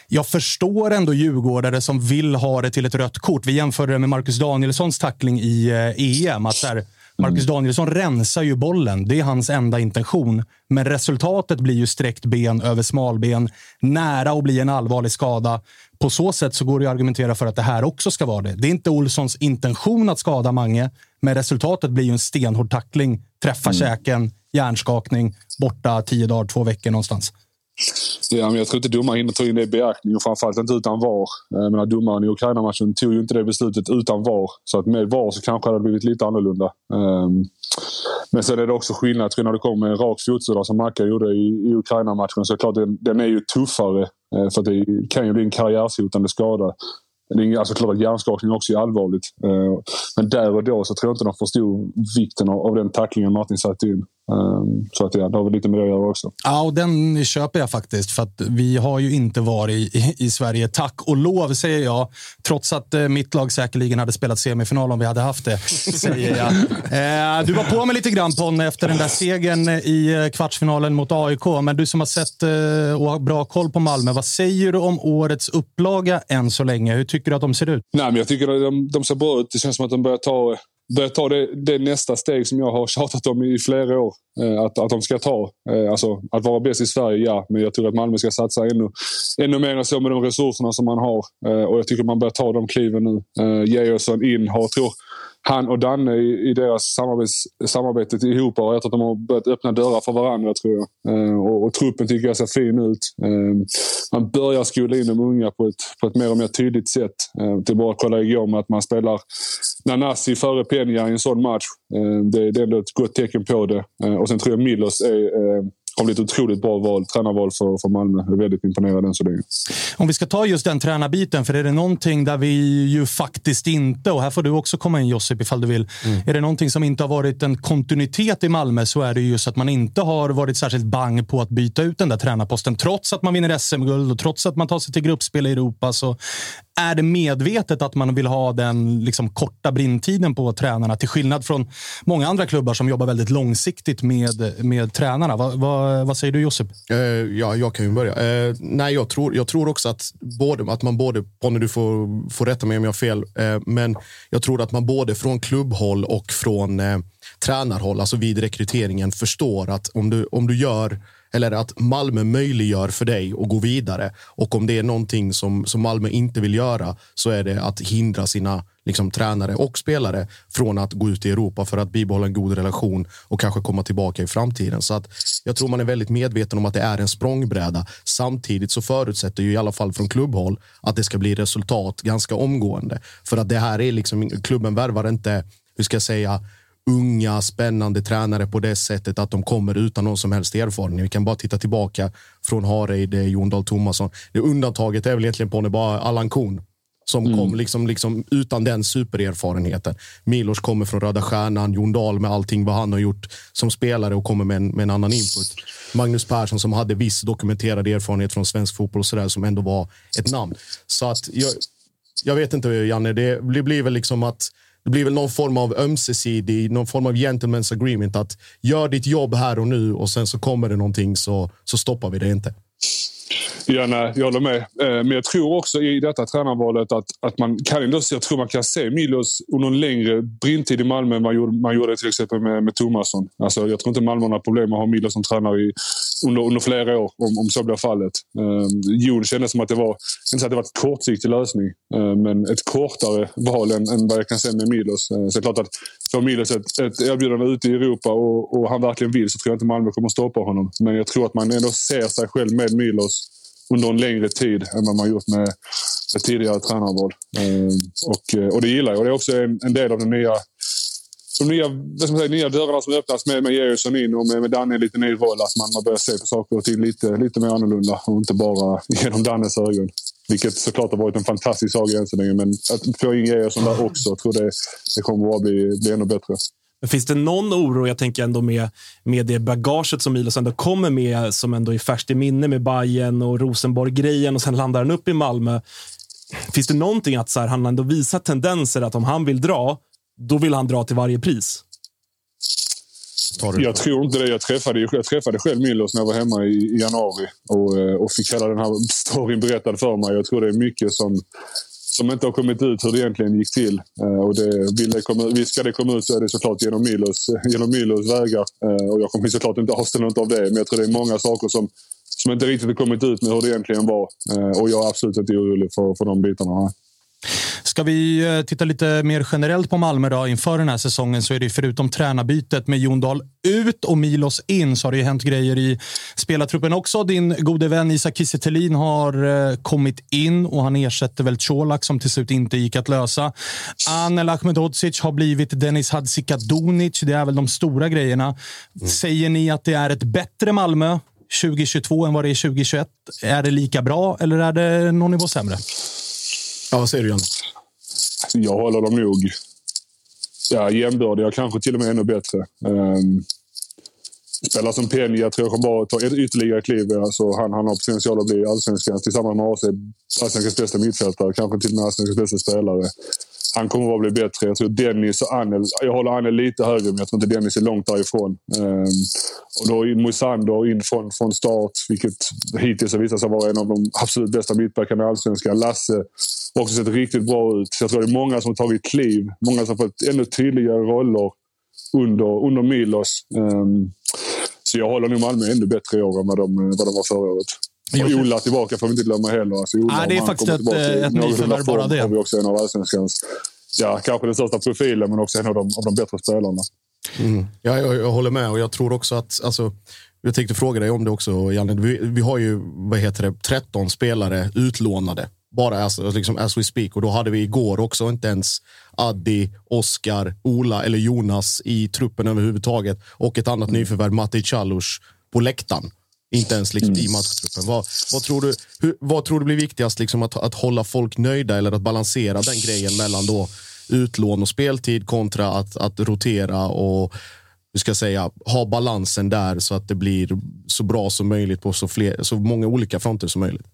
jag förstår ändå djurgårdare som vill ha det till ett rött kort. Vi jämförde det med Marcus Danielssons tackling i EM. Eh, att så här, Marcus mm. Danielsson rensar ju bollen. Det är hans enda intention. Men resultatet blir ju sträckt ben över smalben, nära att bli en allvarlig skada. På så sätt så går det att argumentera för att det här också ska vara det. Det är inte Olssons intention att skada Mange, men resultatet blir ju en stenhård tackling. Träffa mm. käken, hjärnskakning, borta tio dagar, två veckor någonstans. Ja, men jag tror inte domaren hinner ta in det i beaktning och framförallt inte utan VAR. Eh, jag menar, domaren i Ukraina-matchen tog ju inte det beslutet utan VAR. Så att med VAR så kanske det hade blivit lite annorlunda. Um, men sen är det också skillnad tror jag, när det kommer en rak fotsula som Macka gjorde i, i Ukraina-matchen. Så klart den, den är ju tuffare. Eh, för för det kan ju bli en karriärshotande skada. Det är alltså klart att hjärnskakning också är allvarligt. Eh, men där och då så tror jag inte de förstod vikten av den tacklingen Martin satte in. Ehm, så att ja, det har väl lite med det att göra också. Ja, och den köper jag faktiskt. För att vi har ju inte varit i, i Sverige, tack och lov säger jag. Trots att eh, mitt lag säkerligen hade spelat semifinal om vi hade haft det, säger jag. Eh, du var på mig lite grann Ponne efter den där segern i eh, kvartsfinalen mot AIK. Men du som har sett och har bra koll på Malmö, vad säger du om årets upplaga än så länge? Hur tycker du att de ser ut? Nej, men jag tycker att de, de ser bra ut. Det känns som att de börjar ta börja ta det, det, nästa steg som jag har tjatat om i flera år. Eh, att, att de ska ta. Eh, alltså, att vara bäst i Sverige, ja. Men jag tror att Malmö ska satsa ännu, ännu mer än så med de resurserna som man har. Eh, och jag tycker man börjar ta de kliven nu. Georgsson in, har, tror han och Danne i, i deras samarbets, samarbete ihop tror att de har börjat öppna dörrar för varandra tror jag. Eh, och, och, truppen tycker jag ser fin ut. Eh, man börjar skola in de unga på ett, på ett mer och mer tydligt sätt. Eh, är bara att kolla igår med att man spelar Nanasi före Peña i en sån match. Eh, det, det är ändå ett gott tecken på det. Eh, och sen tror jag Milos är eh, har blivit ett otroligt bra val, tränarval för, för Malmö. Jag är väldigt imponerad än så länge. Om vi ska ta just den tränarbiten, för är det någonting där vi ju faktiskt inte, och här får du också komma in Josip ifall du vill. Mm. Är det någonting som inte har varit en kontinuitet i Malmö så är det just att man inte har varit särskilt bang på att byta ut den där tränarposten. Trots att man vinner SM-guld och trots att man tar sig till gruppspel i Europa så är det medvetet att man vill ha den liksom, korta brintiden på tränarna till skillnad från många andra klubbar som jobbar väldigt långsiktigt med, med tränarna. Va, va, Eh, vad säger du Josip? Eh, ja, jag kan ju börja. Eh, nej, jag tror, jag tror också att, både, att man både, Ponne du får, får rätta mig om jag har fel, men jag tror att man både från klubbhåll och från tränarhåll, alltså vid rekryteringen, förstår att om du, om du gör eller att Malmö möjliggör för dig att gå vidare. Och om det är någonting som, som Malmö inte vill göra så är det att hindra sina liksom, tränare och spelare från att gå ut i Europa för att bibehålla en god relation och kanske komma tillbaka i framtiden. Så att jag tror man är väldigt medveten om att det är en språngbräda. Samtidigt så förutsätter ju i alla fall från klubbhåll att det ska bli resultat ganska omgående. För att det här är liksom, klubben värvar inte, hur ska jag säga, unga, spännande tränare på det sättet att de kommer utan någon som helst erfarenhet. Vi kan bara titta tillbaka från Hareide, Jon Dahl Tomasson. Det undantaget är väl egentligen på bara Allan Kuhn som mm. kom liksom, liksom utan den supererfarenheten. Milos kommer från Röda Stjärnan, Jon Dahl med allting vad han har gjort som spelare och kommer med en, med en annan input. Magnus Persson som hade viss dokumenterad erfarenhet från svensk fotboll och sådär som ändå var ett namn. Så att jag, jag vet inte Janne, det blir väl liksom att det blir väl någon form av ömsesidig, någon form av gentleman's agreement att gör ditt jobb här och nu och sen så kommer det någonting så, så stoppar vi det inte. Ja, nej, jag håller med. Eh, men jag tror också i detta tränarvalet att, att man kan ändå jag tror man kan se Milos under en längre brintid i Malmö än man gjorde, man gjorde till exempel med, med Tomasson. Alltså, jag tror inte Malmö har problem med att ha Milos som tränare i, under, under flera år, om, om så blir fallet. Um, Jon kändes som att det var, inte att det var en kortsiktig lösning, uh, men ett kortare val än, än vad jag kan se med Milos. Uh, så det är klart att får Milos ett, ett erbjudande ute i Europa och, och han verkligen vill så tror jag inte Malmö kommer stoppa honom. Men jag tror att man ändå ser sig själv med Milos under en längre tid än vad man gjort med, med tidigare tränarval. Mm. och, eh, och det gillar jag. Och det är också en, en del av den nya de nya, vad ska man säga, nya dörrarna som öppnas med, med Georgsson in och med, med Danne i lite ny roll. Att man, man börjar se på saker och ting lite, lite mer annorlunda och inte bara genom Dannes ögon. Vilket såklart har varit en fantastisk saga än så länge. Men att få in grejer som där också, jag tror det, det kommer att bli, bli ännu bättre. Men finns det någon oro, jag tänker ändå med, med det bagaget som Milos ändå kommer med, som ändå är färskt i minne med Bayern och Rosenborg-grejen och sen landar han upp i Malmö. Finns det någonting att så här, han ändå visar tendenser att om han vill dra, då vill han dra till varje pris? Jag tror inte det. Jag träffade, jag träffade själv Milos när jag var hemma i, i januari och, eh, och fick hela den här storyn berättad för mig. Jag tror det är mycket som, som inte har kommit ut hur det egentligen gick till. Eh, och det, vill det komma, ska det komma ut så är det såklart genom Milos, eh, genom Milos vägar. Och jag kommer såklart inte avstå något av det, men jag tror det är många saker som, som inte riktigt har kommit ut med hur det egentligen var. Och jag är absolut inte orolig för, för de bitarna. Ska vi eh, titta lite mer generellt på Malmö då, inför den här säsongen så är det förutom tränarbytet med Jon Dahl ut och Milos in så har det ju hänt grejer i spelartruppen också. Din gode vän Isak Kiese har eh, kommit in och han ersätter väl Colak som till slut inte gick att lösa. Anel Ahmedhodzic har blivit Dennis Hadzikadunic. Det är väl de stora grejerna. Mm. Säger ni att det är ett bättre Malmö 2022 än vad det är 2021? Är det lika bra eller är det någon nivå sämre? Ja, vad säger du, John? Jag håller dem nog ja, jämbördiga, kanske till och med ännu bättre. Um, spelar som Peña tror jag kommer bara ta ett ytterligare kliv. Alltså, han, han har potential att bli allsvenskans, tillsammans med AC, allsvenskans bästa mittfältare. Kanske till och med allsvenskans bästa spelare han kommer bara bli bättre. Jag tror Dennis och Anel, jag håller Anel lite högre, men jag tror inte Dennis är långt därifrån. Um, och då är Moisander in från, från start, vilket hittills har visat sig vara en av de absolut bästa mittbackarna i Allsvenskan. Lasse har också sett riktigt bra ut. Så jag tror det är många som har tagit kliv. Många som har fått ännu tydligare roller under, under Milos. Um, så jag håller nog Malmö ännu bättre i år än vad de, vad de var förra året. Och Ola tillbaka får vi inte glömma heller. Alltså Ola, Nej, det är faktiskt ett, ett nyförvärv bara det. har vi också en av allsvenskans, ja, kanske den största profilen, men också en av de, av de bättre spelarna. Mm. Ja, jag, jag, håller med och jag tror också att, alltså, jag tänkte fråga dig om det också, Janne. Vi, vi har ju, vad heter det, 13 spelare utlånade. Bara as, liksom as we speak. Och då hade vi igår också inte ens Addi, Oskar, Ola eller Jonas i truppen överhuvudtaget. Och ett annat mm. nyförvärv, Matti Chalus på läktaren. Inte ens liksom i matchtruppen. Vad, vad, tror du, hur, vad tror du blir viktigast? Liksom att, att hålla folk nöjda eller att balansera den grejen mellan då utlån och speltid kontra att, att rotera och hur ska säga, ha balansen där så att det blir så bra som möjligt på så, fler, så många olika fronter som möjligt?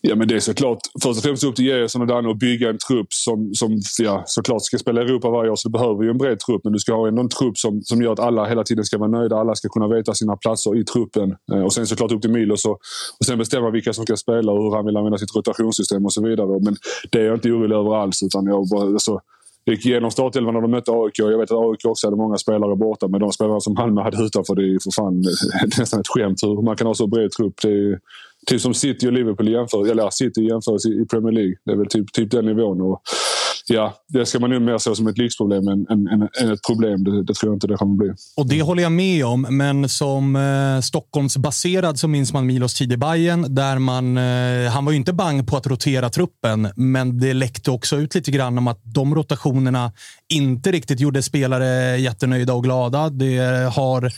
Ja, men det är såklart först och främst upp till Gerson och Danne att bygga en trupp som, som ja, såklart ska spela Europa varje år. Så du behöver ju en bred trupp, men du ska ha ändå en trupp som, som gör att alla hela tiden ska vara nöjda. Alla ska kunna veta sina platser i truppen. Eh, och sen såklart upp till Milos och, och sen bestämma vilka som ska spela och hur han vill använda sitt rotationssystem och så vidare. Men det är jag inte orolig över alls. Utan jag bara, alltså, gick igenom startelvan när de mötte AIK. Jag vet att AIK också hade många spelare borta, men de spelare som Malmö hade utanför, det är ju för fan nästan ett skämt hur man kan ha så bred trupp. Det är, Typ som City och Liverpool jämför, eller City jämförs i Premier League. Det är väl typ, typ den nivån. Och, ja, det ska man nog mer se som ett lyxproblem än, än, än, än ett problem. Det, det, tror jag inte det kommer bli. Och Det håller jag med om, men som eh, Stockholmsbaserad så minns man Milos tid i Bayern, där man, eh, Han var ju inte bang på att rotera truppen, men det läckte också ut lite grann om att de rotationerna inte riktigt gjorde spelare jättenöjda och glada. Det har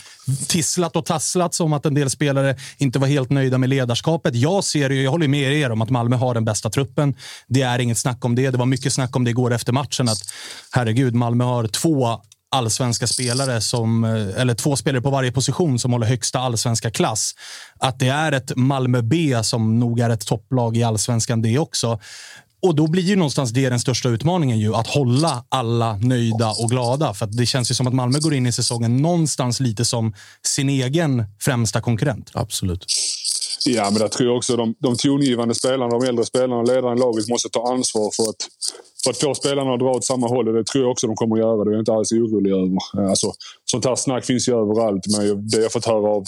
tisslat och tasslat som att en del spelare inte var helt nöjda med ledarskapet. Jag ser jag håller med er om att Malmö har den bästa truppen. Det är inget snack om det. Det var mycket snack om det igår efter matchen. Att herregud, Malmö har två allsvenska spelare, som, eh, eller två spelare på varje position som håller högsta allsvenska klass. Att det är ett Malmö B som nog är ett topplag i allsvenskan det också. Och då blir ju någonstans det den största utmaningen, ju, att hålla alla nöjda och glada. För det känns ju som att Malmö går in i säsongen någonstans lite som sin egen främsta konkurrent. Absolut. Ja, men jag tror också de, de tongivande spelarna, de äldre spelarna och ledaren i laget måste ta ansvar för att, för att få spelarna att dra åt samma håll. Och det tror jag också de kommer att göra. Det är jag inte alls orolig över. Eh, alltså, sånt här snack finns ju överallt. Men det jag fått höra av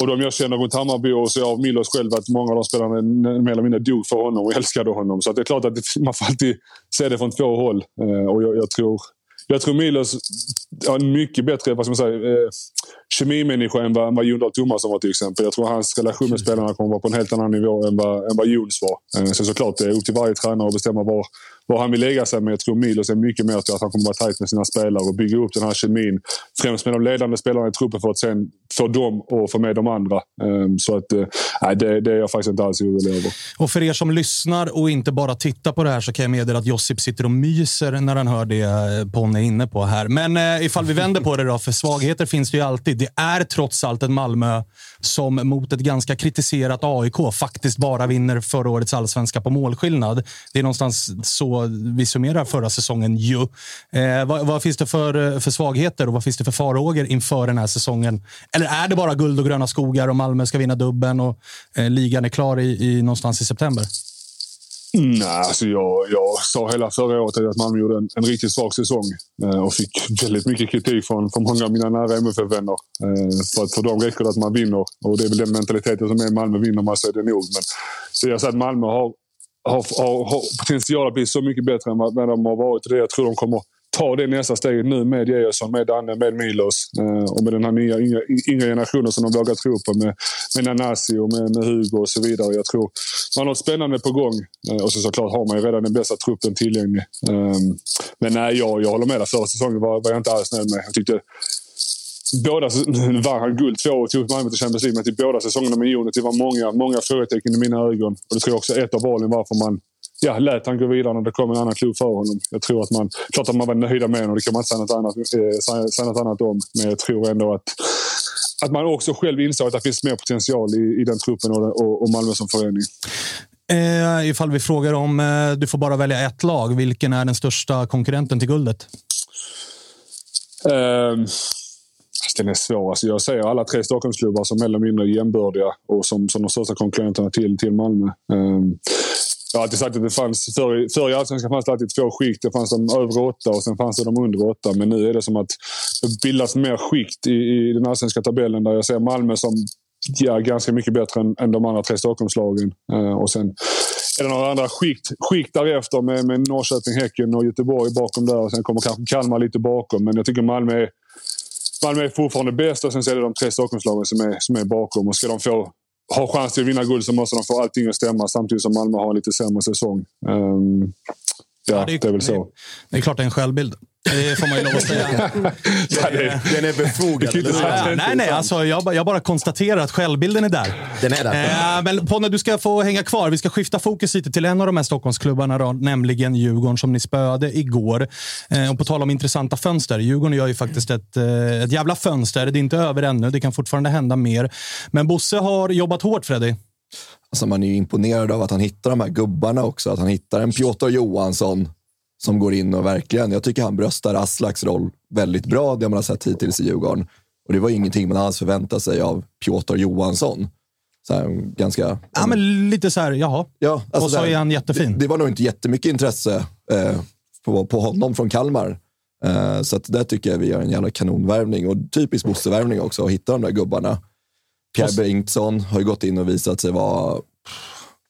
och de jag känner runt Hammarby och så av Milos själv att många av de spelarna mer eller mindre dog för honom och älskade honom. Så det är klart att man får alltid se det från två håll. Eh, och jag, jag tror jag tror Milos har en mycket bättre vad ska man säga, eh, kemimänniska än vad, vad Jon Tomasson var till exempel. Jag tror hans relation med spelarna kommer vara på en helt annan nivå än vad, än vad Jons var. Eh, sen såklart, det är upp till varje tränare att bestämma var, var han vill lägga sig. Men jag tror Milos är mycket mer till att han kommer vara tajt med sina spelare och bygga upp den här kemin. Främst med de ledande spelarna i truppen för att sen få dem och få med de andra. Ehm, så att, eh, nej, det, det är jag faktiskt inte alls orolig över. Och för er som lyssnar och inte bara tittar på det här så kan jag meddela att Josip sitter och myser när han hör det eh, Ponne är inne på här. Men eh, ifall vi vänder på det då, för svagheter finns det ju alltid. Det är trots allt en Malmö som mot ett ganska kritiserat AIK faktiskt bara vinner förra årets allsvenska på målskillnad. Det är någonstans så vi summerar förra säsongen ju. Eh, vad, vad, finns det för, eh, för svagheter och vad finns det för farhågor inför den här säsongen? Eller är det bara guld och gröna skogar och Malmö ska vinna dubben och eh, ligan är klar i, i, någonstans i september? Nej, alltså jag, jag sa hela förra året att Malmö gjorde en, en riktigt svag säsong eh, och fick väldigt mycket kritik från, från många av mina nära MFF-vänner. Eh, för att för dem räcker det att man vinner och det är väl den mentaliteten som är Malmö. Vinner man så är det nog. Men så jag säger att Malmö har, har, har, har potential att bli så mycket bättre än vad de har varit. Det jag tror de kommer ta det nästa steget nu med Georgsson, med Danne, med Milos eh, och med den här nya yngre, yngre generationen som de vågar tro på med, med Nanasi och med, med Hugo och så vidare. Jag tror man har något spännande på gång eh, och så såklart har man ju redan den bästa truppen tillgänglig. Ehm, men nej, jag, jag håller med dig. Förra säsongen var, var jag inte alls nöjd med. Jag tyckte båda vann han guld två år och tog Malmö till Champions League. Men till båda säsongerna med Jonet, det var många, många frågetecken i mina ögon. Och det tror jag också är ett av valen varför man ja, lät han gå vidare när det kom en annan klubb för honom. Jag tror att man, klart att man var nöjda med honom, det kan man inte säga något annat, eh, säga något annat om. Men jag tror ändå att, att man också själv insåg att det finns mer potential i, i den truppen och, och, och Malmö som förening. Eh, ifall vi frågar om, eh, du får bara välja ett lag. Vilken är den största konkurrenten till guldet? Um, den är svår. Alltså jag ser alla tre Stockholmsklubbar som mer eller mindre jämbördiga och som, som de största konkurrenterna till, till Malmö. Um, jag har alltid sagt att det fanns, förr, förr i Allsvenskan fanns det alltid två skikt. Det fanns de över åtta och sen fanns det de under åtta. Men nu är det som att det bildas mer skikt i, i den allsvenska tabellen där jag ser Malmö som ja, ganska mycket bättre än, än de andra tre Stockholmslagen. Eh, och sen är det några andra skikt, skikt därefter med, med Norrköping, Häcken och Göteborg bakom där. Och sen kommer kanske Kalmar lite bakom. Men jag tycker Malmö är, Malmö är fortfarande bäst och sen så är det de tre Stockholmslagen som är, som är bakom. Och ska de få har chans till att vinna guld så måste de få allting att stämma samtidigt som Malmö har en lite sämre säsong. Um, Ja, det, är väl så. Det är klart det är en självbild. Det får man ju lov att säga. Den är befogad. Ja, nej, nej. Alltså, jag, jag bara konstaterar att självbilden är där. Den är där. Eh, men Ponne, du ska få hänga kvar. Vi ska skifta fokus lite till en av de här Stockholmsklubbarna, då, nämligen Djurgården som ni spöade igår. Eh, och på tal om intressanta fönster. Djurgården gör ju faktiskt ett, eh, ett jävla fönster. Det är inte över ännu. Det kan fortfarande hända mer. Men Bosse har jobbat hårt, Freddy. Alltså man är ju imponerad av att han hittar de här gubbarna också. Att han hittar en Piotr Johansson som går in och verkligen, jag tycker han bröstar Aslaks roll väldigt bra, det man har sett hittills i Djurgården. Och det var ingenting man alls förväntade sig av Piotr Johansson. Så här, ganska... Ja, men lite så här, jaha. Ja, alltså och så där, är han jättefin. Det, det, var nog inte jättemycket intresse eh, på, på honom från Kalmar. Eh, så att där tycker jag vi gör en jävla kanonvärvning och typisk Bosse-värvning också, att hitta de där gubbarna. Pierre Bengtsson har ju gått in och visat sig vara,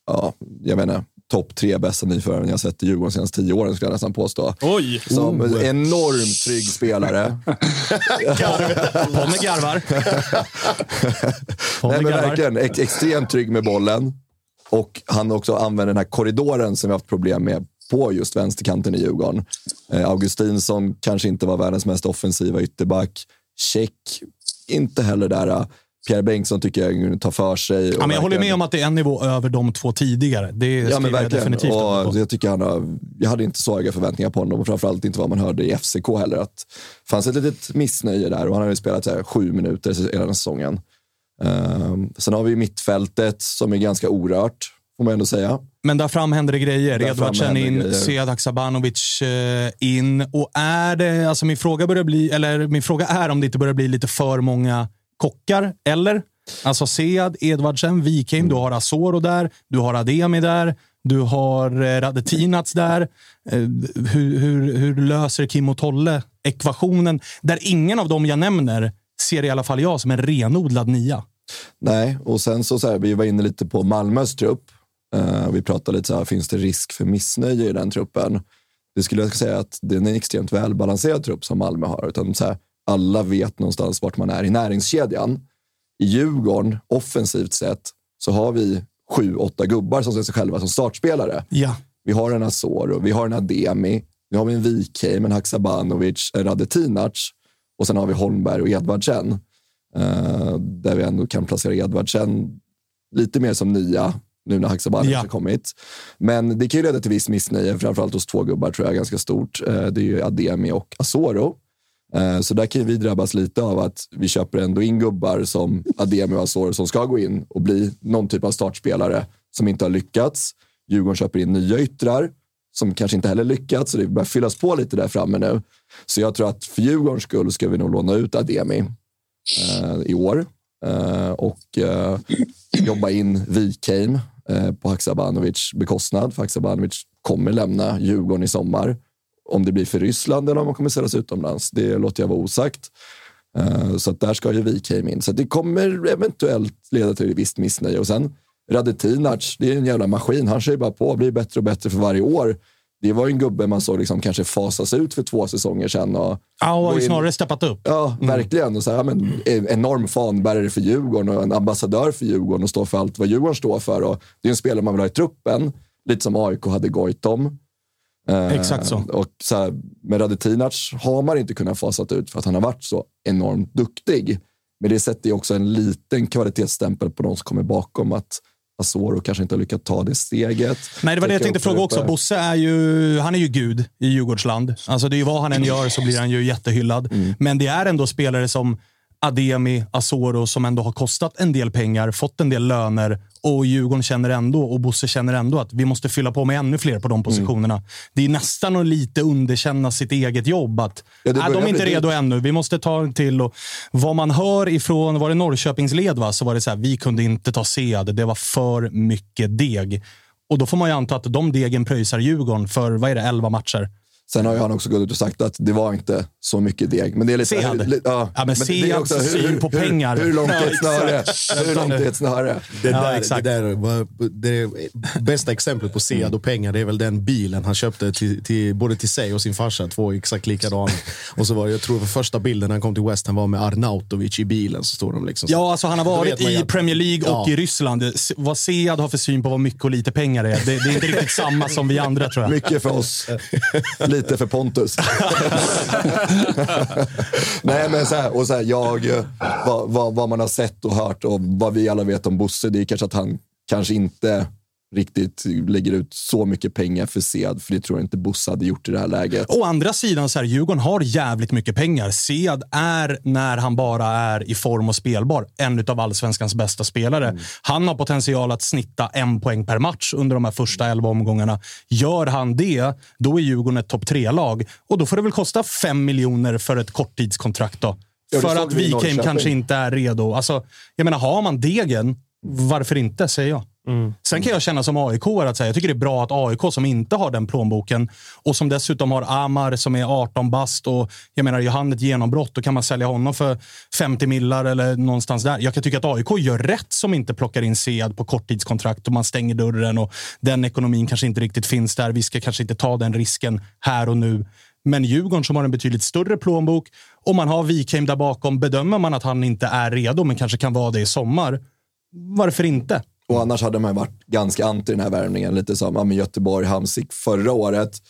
ja, jag inte, topp tre bästa nyförvärven jag sett i Djurgården de senaste tio åren, skulle jag nästan påstå. Oj! Som en enormt trygg spelare. Ponne garvar. Nej, men verkligen ex extremt trygg med bollen. Och han också använder den här korridoren som vi haft problem med på just vänsterkanten i Djurgården. Eh, Augustinsson kanske inte var världens mest offensiva ytterback. Check, inte heller där. Pierre Bengtsson tycker jag tar för sig. Ja, men jag håller med om att det är en nivå över de två tidigare. Det Ja, men skriver jag verkligen. definitivt Och jag, tycker han har, jag hade inte så höga förväntningar på honom och framförallt inte vad man hörde i FCK heller. Att det fanns ett litet missnöje där och han har ju spelat här, sju minuter hela den säsongen. Um, sen har vi mittfältet som är ganska orört, får man ändå säga. Men där fram händer det grejer. Edvardsen in. Sead Haksabanovic eh, in. Och är det, alltså min fråga börjar bli, eller min fråga är om det inte börjar bli lite för många kockar, eller? Alltså Sead, Edvardsen, Wikheim, du har Asoro där, du har Ademi där, du har eh, Radetinac där. Eh, hur, hur, hur löser Kim och Tolle ekvationen? Där ingen av dem jag nämner ser i alla fall jag som en renodlad nia. Nej, och sen så, så här, vi var inne lite på Malmös trupp. Eh, vi pratade lite så här, finns det risk för missnöje i den truppen? Det skulle jag säga att det är en extremt välbalanserad trupp som Malmö har. Utan så här, alla vet någonstans vart man är i näringskedjan. I Djurgården, offensivt sett, så har vi sju, åtta gubbar som ser sig själva som startspelare. Ja. Vi har en Asoro, vi har en Ademi, vi har en Wikheim, en Haksabanovic, en Radetinac och sen har vi Holmberg och Edvardsen. Eh, där vi ändå kan placera Edvardsen lite mer som nia nu när Haksabanovic Ja. har kommit. Men det kan ju leda till viss missnöje, framförallt hos två gubbar tror jag ganska stort. Eh, det är ju Ademi och Asoro. Eh, så där kan vi drabbas lite av att vi köper ändå in gubbar som Ademi och Azor som ska gå in och bli någon typ av startspelare som inte har lyckats. Djurgården köper in nya yttrar som kanske inte heller lyckats, så det börjar fyllas på lite där framme nu. Så jag tror att för Djurgårdens skull ska vi nog låna ut Ademi eh, i år eh, och eh, jobba in Wikheim eh, på Haksabanovic bekostnad. För Haksabanovic kommer lämna Djurgården i sommar. Om det blir för Ryssland eller om han kommer säljas utomlands, det låter jag vara osagt. Eh, Så där ska ju Wikheim in. Så det kommer eventuellt leda till ett visst missnöje. Och sen Radetinac, det är en jävla maskin. Han kör ju bara på och blir bättre och bättre för varje år. Det var ju en gubbe man såg liksom kanske fasas ut för två säsonger sedan. Och Ja, och har ju snarare steppat upp. Ja, verkligen. Och så här, men, en enorm fanbärare för Djurgården och en ambassadör för Djurgården och står för allt vad Djurgården står för. Och det är en spelare man vill ha i truppen, lite som AIK hade Goitom. Eh, Exakt så. Och så här, med Radetinac har man inte kunnat fasat ut för att han har varit så enormt duktig. Men det sätter ju också en liten kvalitetsstämpel på de som kommer bakom att Asoro kanske inte har lyckats ta det steget. Nej, det var det jag tänkte fråga också. Bosse är ju, han är ju gud i Djurgårdsland. Alltså det är ju vad han än gör så blir han ju jättehyllad. Men det är ändå spelare som Ademi, Asoro som ändå har kostat en del pengar, fått en del löner och Djurgården känner ändå och Bosse känner ändå att vi måste fylla på med ännu fler på de positionerna. Det är nästan att lite underkänna sitt eget jobb. Att, Ja, det nej, de är inte redo dyrt. ännu. Vi måste ta en till. Och vad man hör ifrån, var det Norrköpingsled va? Så var det så här, vi kunde inte ta Sead. Det var för mycket deg. Och då får man ju anta att de degen pröjsar Djurgården för, vad är det, 11 matcher. Sen har ju han också gått ut och sagt att det var inte så mycket deg. Men det är lite... Sead. Hur, ja, Ja, men det är Seads syn på pengar. Hur, hur långt är ett Ja, snöre? Hur långt är ett snöre? Det, Ja, där, det, exakt. där var, det bästa exemplet på Sead och pengar det är väl den bilen han köpte till, till, både till sig och sin farsa. Två exakt likadana. och så var det, jag tror för första bilden när han kom till West Ham var med Arnautovic i bilen. Så stod de liksom så. Ja, alltså han har varit i att- Premier League och Ja. i Ryssland. Vad Sead har för syn på vad mycket och lite pengar är, det, det är inte riktigt samma som vi andra tror jag. Mycket för oss, lite för Pontus. Nej, men så här, och så här, jag, eh, vad, vad, vad man har sett och hört och vad vi alla vet om Bosse, det är kanske att han kanske inte riktigt lägger ut så mycket pengar för Sead, för det tror jag inte Bosse hade gjort i det här läget. Å andra sidan, så här, Djurgården har jävligt mycket pengar. Sead är, när han bara är i form och spelbar, en av allsvenskans bästa spelare. Han har potential att snitta en poäng per match under de här första elva omgångarna. Gör han det, då är Djurgården ett topp tre-lag. Och då får det väl kosta fem miljoner för ett korttidskontrakt. Då. Ja, för att Wikheim kanske inte är redo. Alltså, jag menar, har man degen, varför inte, säger jag. Mm. Sen kan jag känna som aik att säga, jag tycker det är bra att AIK som inte har den plånboken och som dessutom har Amar som är 18 bast och jag menar, gör han ett genombrott då kan man sälja honom för 50 millar eller någonstans där. Jag kan tycka att AIK gör rätt som inte plockar in Sead på korttidskontrakt och man stänger dörren och den ekonomin kanske inte riktigt finns där. Vi ska kanske inte ta den risken här och nu. Men Djurgården som har en betydligt större plånbok och man har Wikheim där bakom. Bedömer man att han inte är redo, men kanske kan vara det i sommar, varför inte? Och annars hade man varit ganska anti den här värvningen. Lite som ja, men Göteborg, Hamsik förra året.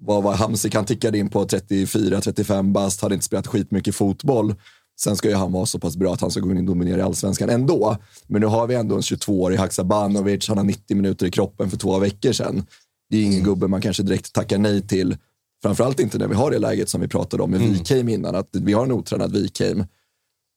Vad var Hamsik? Han tickade in på 34-35 bast, hade inte spelat skitmycket fotboll. Sen ska ju han vara så pass bra att han ska gå in och dominera i allsvenskan ändå. Men nu har vi ändå en 22-årig Haksabanovic, han har 90 minuter i kroppen för två veckor sedan. Det är ingen gubbe man kanske direkt tackar nej till. Framförallt inte när vi har det läget som vi pratade om med Wikheim innan, att vi har en otränad Wikheim.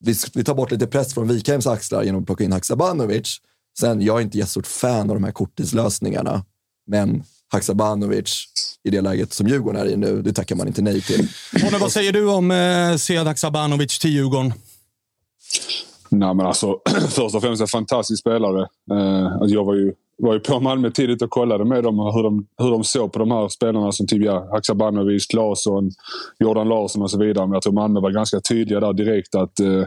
Vi, vi tar bort lite press från Wikheims axlar genom att plocka in Haksabanovic. Sen, jag är inte jättestort fan av de här korttidslösningarna, men Haksabanovic i det läget som Djurgården är i nu, det tackar man inte nej till. Honne, vad säger du om eh, Sead Haksabanovic till Djurgården? Nej, men alltså, först och främst en fantastisk spelare. Eh, alltså jag var ju, var ju på Malmö tidigt och kollade med dem hur de, hur de såg på de här spelarna som typ ja, Haksabanovic, Claesson, Jordan Larsson och så vidare. Men jag tror Malmö var ganska tydliga där direkt att, eh,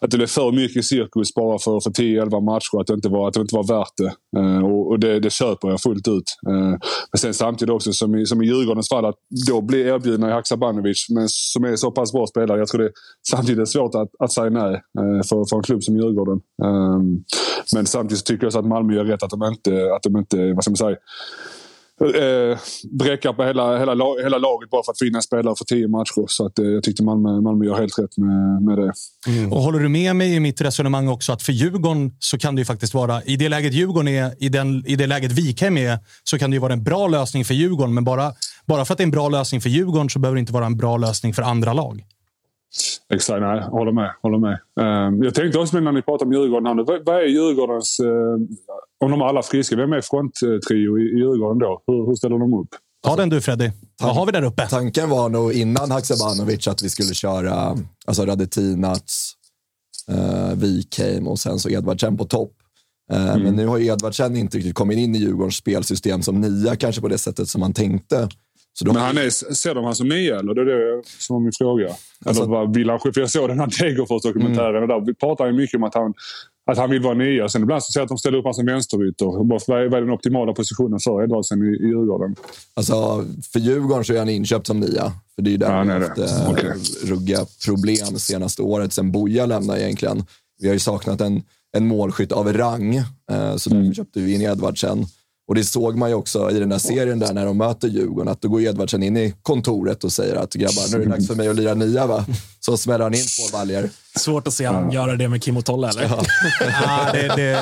att det blev för mycket cirkus bara för, för 10-11 matcher. Att det inte var, att det inte var värt det. Eh, och och det, det köper jag fullt ut. Eh, men sen samtidigt också som i, som i Djurgårdens fall att då bli erbjudna i Haksabanovic men som är så pass bra spelare. Jag tror det samtidigt är svårt att, att säga nej eh, för, för en klubb som Djurgården. Eh, men samtidigt så tycker jag så att Malmö gör rätt att de inte, att de inte vad ska man säga, eh, bräckar på hela, hela, hela laget bara för att vinna en spelare för tio matcher. Så att, eh, jag tyckte Malmö, Malmö gör helt rätt med, med det. Och håller du med mig i mitt resonemang också att för Djurgården så kan det ju faktiskt vara, i det läget Djurgården är, i, den, i det läget Wikheim är, så kan det ju vara en bra lösning för Djurgården. Men bara, bara för att det är en bra lösning för Djurgården så behöver det inte vara en bra lösning för andra lag. Exakt, nej, håller med. Håller med. Eh, jag tänkte också när ni pratar om Djurgården, vad, vad är Djurgårdens... eh, om de är alla friska, vem är fronttrio i, i Djurgården då? Hur, hur ställer de upp? Ta den du Freddy. Vad har vi där uppe? Tanken var nog innan Haksabanovic att vi skulle köra alltså Radetinac, uh, Wikheim och sen så Edvardsen på topp. Eh, Men nu har ju Edvardsen inte riktigt kommit in i Djurgårdens spelsystem som nia, kanske på det sättet som man tänkte. Men han är, ser de han som nia eller? Det är det som var min fråga. Eller Alltså- vad vill han? För jag såg den här Degerfors-dokumentären och där pratar han mycket om att han, att han vill vara nia. Sen ibland så ser jag att de ställer upp honom som vänsterytter. Vad är, den optimala positionen för Edvardsen i, i Djurgården? alltså, för Djurgården så är han inköpt som nia. För det är ju där Ja, vi har haft eh, Okej. ruggiga problem senaste året, sen Boja lämnade egentligen. Vi har ju saknat en, en målskytt av rang, eh, så därför köpte vi in Edvardsen. Och det såg man ju också i den där serien där när de möter Djurgården, att då går Edvardsen in i kontoret och säger att grabbar, nu är det dags för mig att lira nia va? Så smäller han in två baljor. Svårt att se han göra det med Kim och Tolle, eller? Ah, det det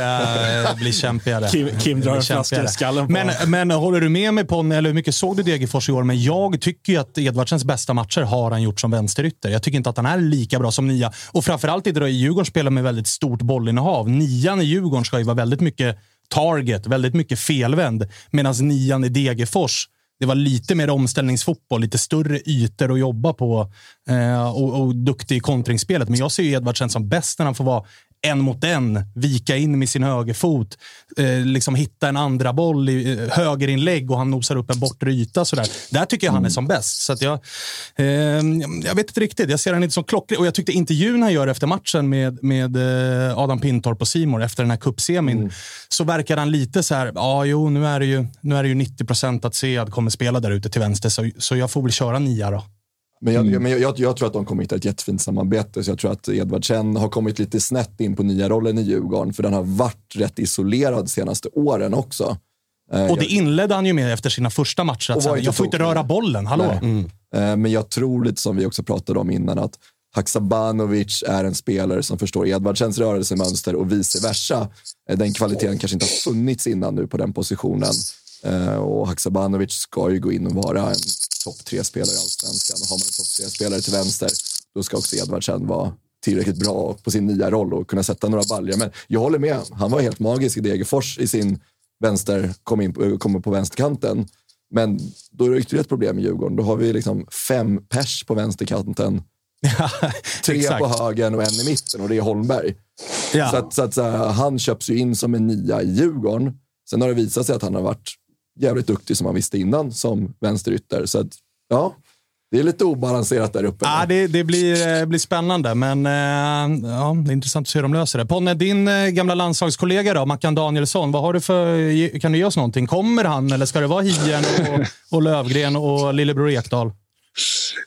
eh, blir kämpigare. Kim, Kim drar en flaska i skallen på Men, men håller du med mig Ponne, eller hur mycket såg du Degerfors i år? Men jag tycker ju att Edvardsens bästa matcher har han gjort som vänsterytter. Jag tycker inte att han är lika bra som nia. Och framförallt i Djurgården spelar med väldigt stort bollinnehav. Nian i Djurgården ska ju vara väldigt mycket target, väldigt mycket felvänd. Medan nian i Degerfors, det var lite mer omställningsfotboll, lite större ytor att jobba på eh, och, och duktig i kontringsspelet. Men jag ser ju Edvardsen som bäst när han får vara en mot en, vika in med sin högerfot, eh, liksom hitta en andra boll i eh, högerinlägg och han nosar upp en bortre yta. Sådär. Där tycker jag han är som bäst. Så jag, eh, jag vet inte riktigt. Jag ser han inte som klockren. Och jag tyckte intervjun han gör efter matchen med, med eh, Adam Pintorp och Simor efter den här cupsemin, mm. så verkar han lite så här, ja jo, nu är det ju, nu är det ju 90 procent att Sead kommer spela där ute till vänster, så, så jag får väl köra nia då. Men, jag, mm. men jag, jag, tror att de kommer hitta ett jättefint samarbete. Så jag tror att Edvardsen har kommit lite snett in på nya rollen i Djurgården. För den har varit rätt isolerad de senaste åren också. Eh, och det inledde han ju med efter sina första matcher. Att säga, jag får inte röra bollen, hallå? Mm. Eh, men jag tror lite som vi också pratade om innan att Haksabanovic är en spelare som förstår Edvardsens rörelsemönster och vice versa. Eh, den kvaliteten kanske inte har funnits innan nu på den positionen. Och Haksabanovic ska ju gå in och vara en topp tre-spelare i allsvenskan. Och har man en topp tre-spelare till vänster, då ska också Edvardsen vara tillräckligt bra på sin nya roll och kunna sätta några baljor. Men jag håller med. Han var helt magisk i Degerfors i sin vänster, kom, in, kom på vänsterkanten. Men då är det ytterligare ett problem i Djurgården. Då har vi liksom fem pers på vänsterkanten. Tre på högen och en i mitten och det är Holmberg. Ja. Så, att, så, att, så här, han köps ju in som en nia i Djurgården. Sen har det visat sig att han har varit jävligt duktig som man visste innan som vänsterytter. Så att, ja, det är lite obalanserat där uppe. Ja, det, det blir, det blir spännande, men eh, ja, det är intressant att se hur de löser det. Ponne, din eh, gamla landslagskollega då, Mackan Danielsson, vad har du för, kan du ge oss någonting? Kommer han eller ska det vara Hien och, och Lövgren och lillebror Ekdal?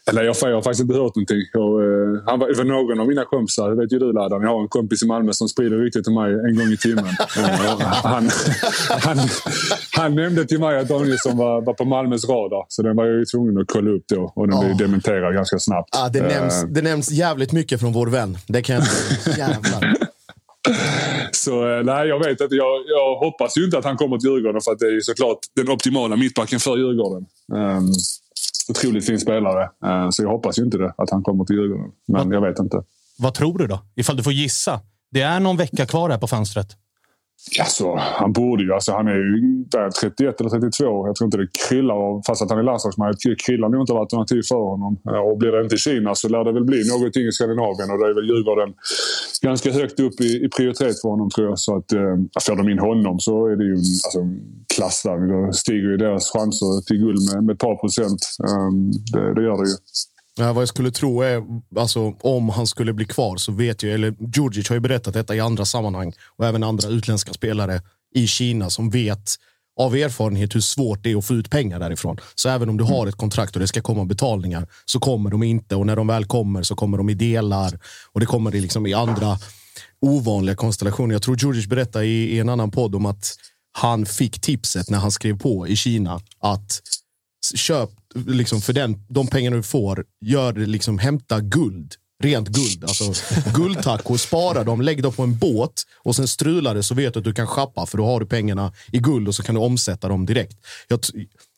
Eller jag, jag har faktiskt inte hört någonting. Jag, eh, han var, det var någon av mina kompisar, det vet ju du Ladan. Jag har en kompis i Malmö som sprider ryktet till mig en gång i timmen. Eh, han, han, han nämnde till mig att Danielsson var, var på Malmös radar. Så den var jag ju tvungen att kolla upp då. Och den oh. blev dementerad ganska snabbt. Ja, det, nämns, uh, det nämns jävligt mycket från vår vän. Det kan jag Jävlar. Så nej, jag vet inte. Jag, jag hoppas ju inte att han kommer till Djurgården för att det är såklart den optimala mittbacken för Djurgården. Um, otroligt fin spelare. Eh, så jag hoppas ju inte det, att han kommer till Djurgården. Men vad, jag vet inte. Vad tror du då? Ifall du får gissa. Det är någon vecka kvar här på fönstret. Alltså, han borde ju. Alltså, han är ju där 31 eller 32. Jag tror inte det kryllar av, fast att han är landslagsman, det kryllar nog inte av alternativ för honom. Och blir det inte Kina så lär det väl bli någonting i Skandinavien. Och det är väl Djurgården ganska högt upp i, i prioritet för honom tror jag. Så att eh, får de in honom så är det ju alltså, klass där. Då stiger ju deras chanser till guld med, med ett par procent. Um, det, det gör det ju. Ja, vad jag skulle tro är, alltså, om han skulle bli kvar så vet jag, eller Djurdjic har ju berättat detta i andra sammanhang och även andra utländska spelare i Kina som vet av erfarenhet hur svårt det är att få ut pengar därifrån. Så även om du har ett kontrakt och det ska komma betalningar så kommer de inte och när de väl kommer så kommer de i delar och det kommer liksom i andra ovanliga konstellationer. Jag tror Djurdjic berättade i, i en annan podd om att han fick tipset när han skrev på i Kina att köp liksom för den, de pengarna du får, gör liksom, hämta guld. Rent guld. Alltså, guldtackor, spara dem, lägg dem på en båt och sen strular det så vet du att du kan shoppa för då har du pengarna i guld och så kan du omsätta dem direkt. Jag,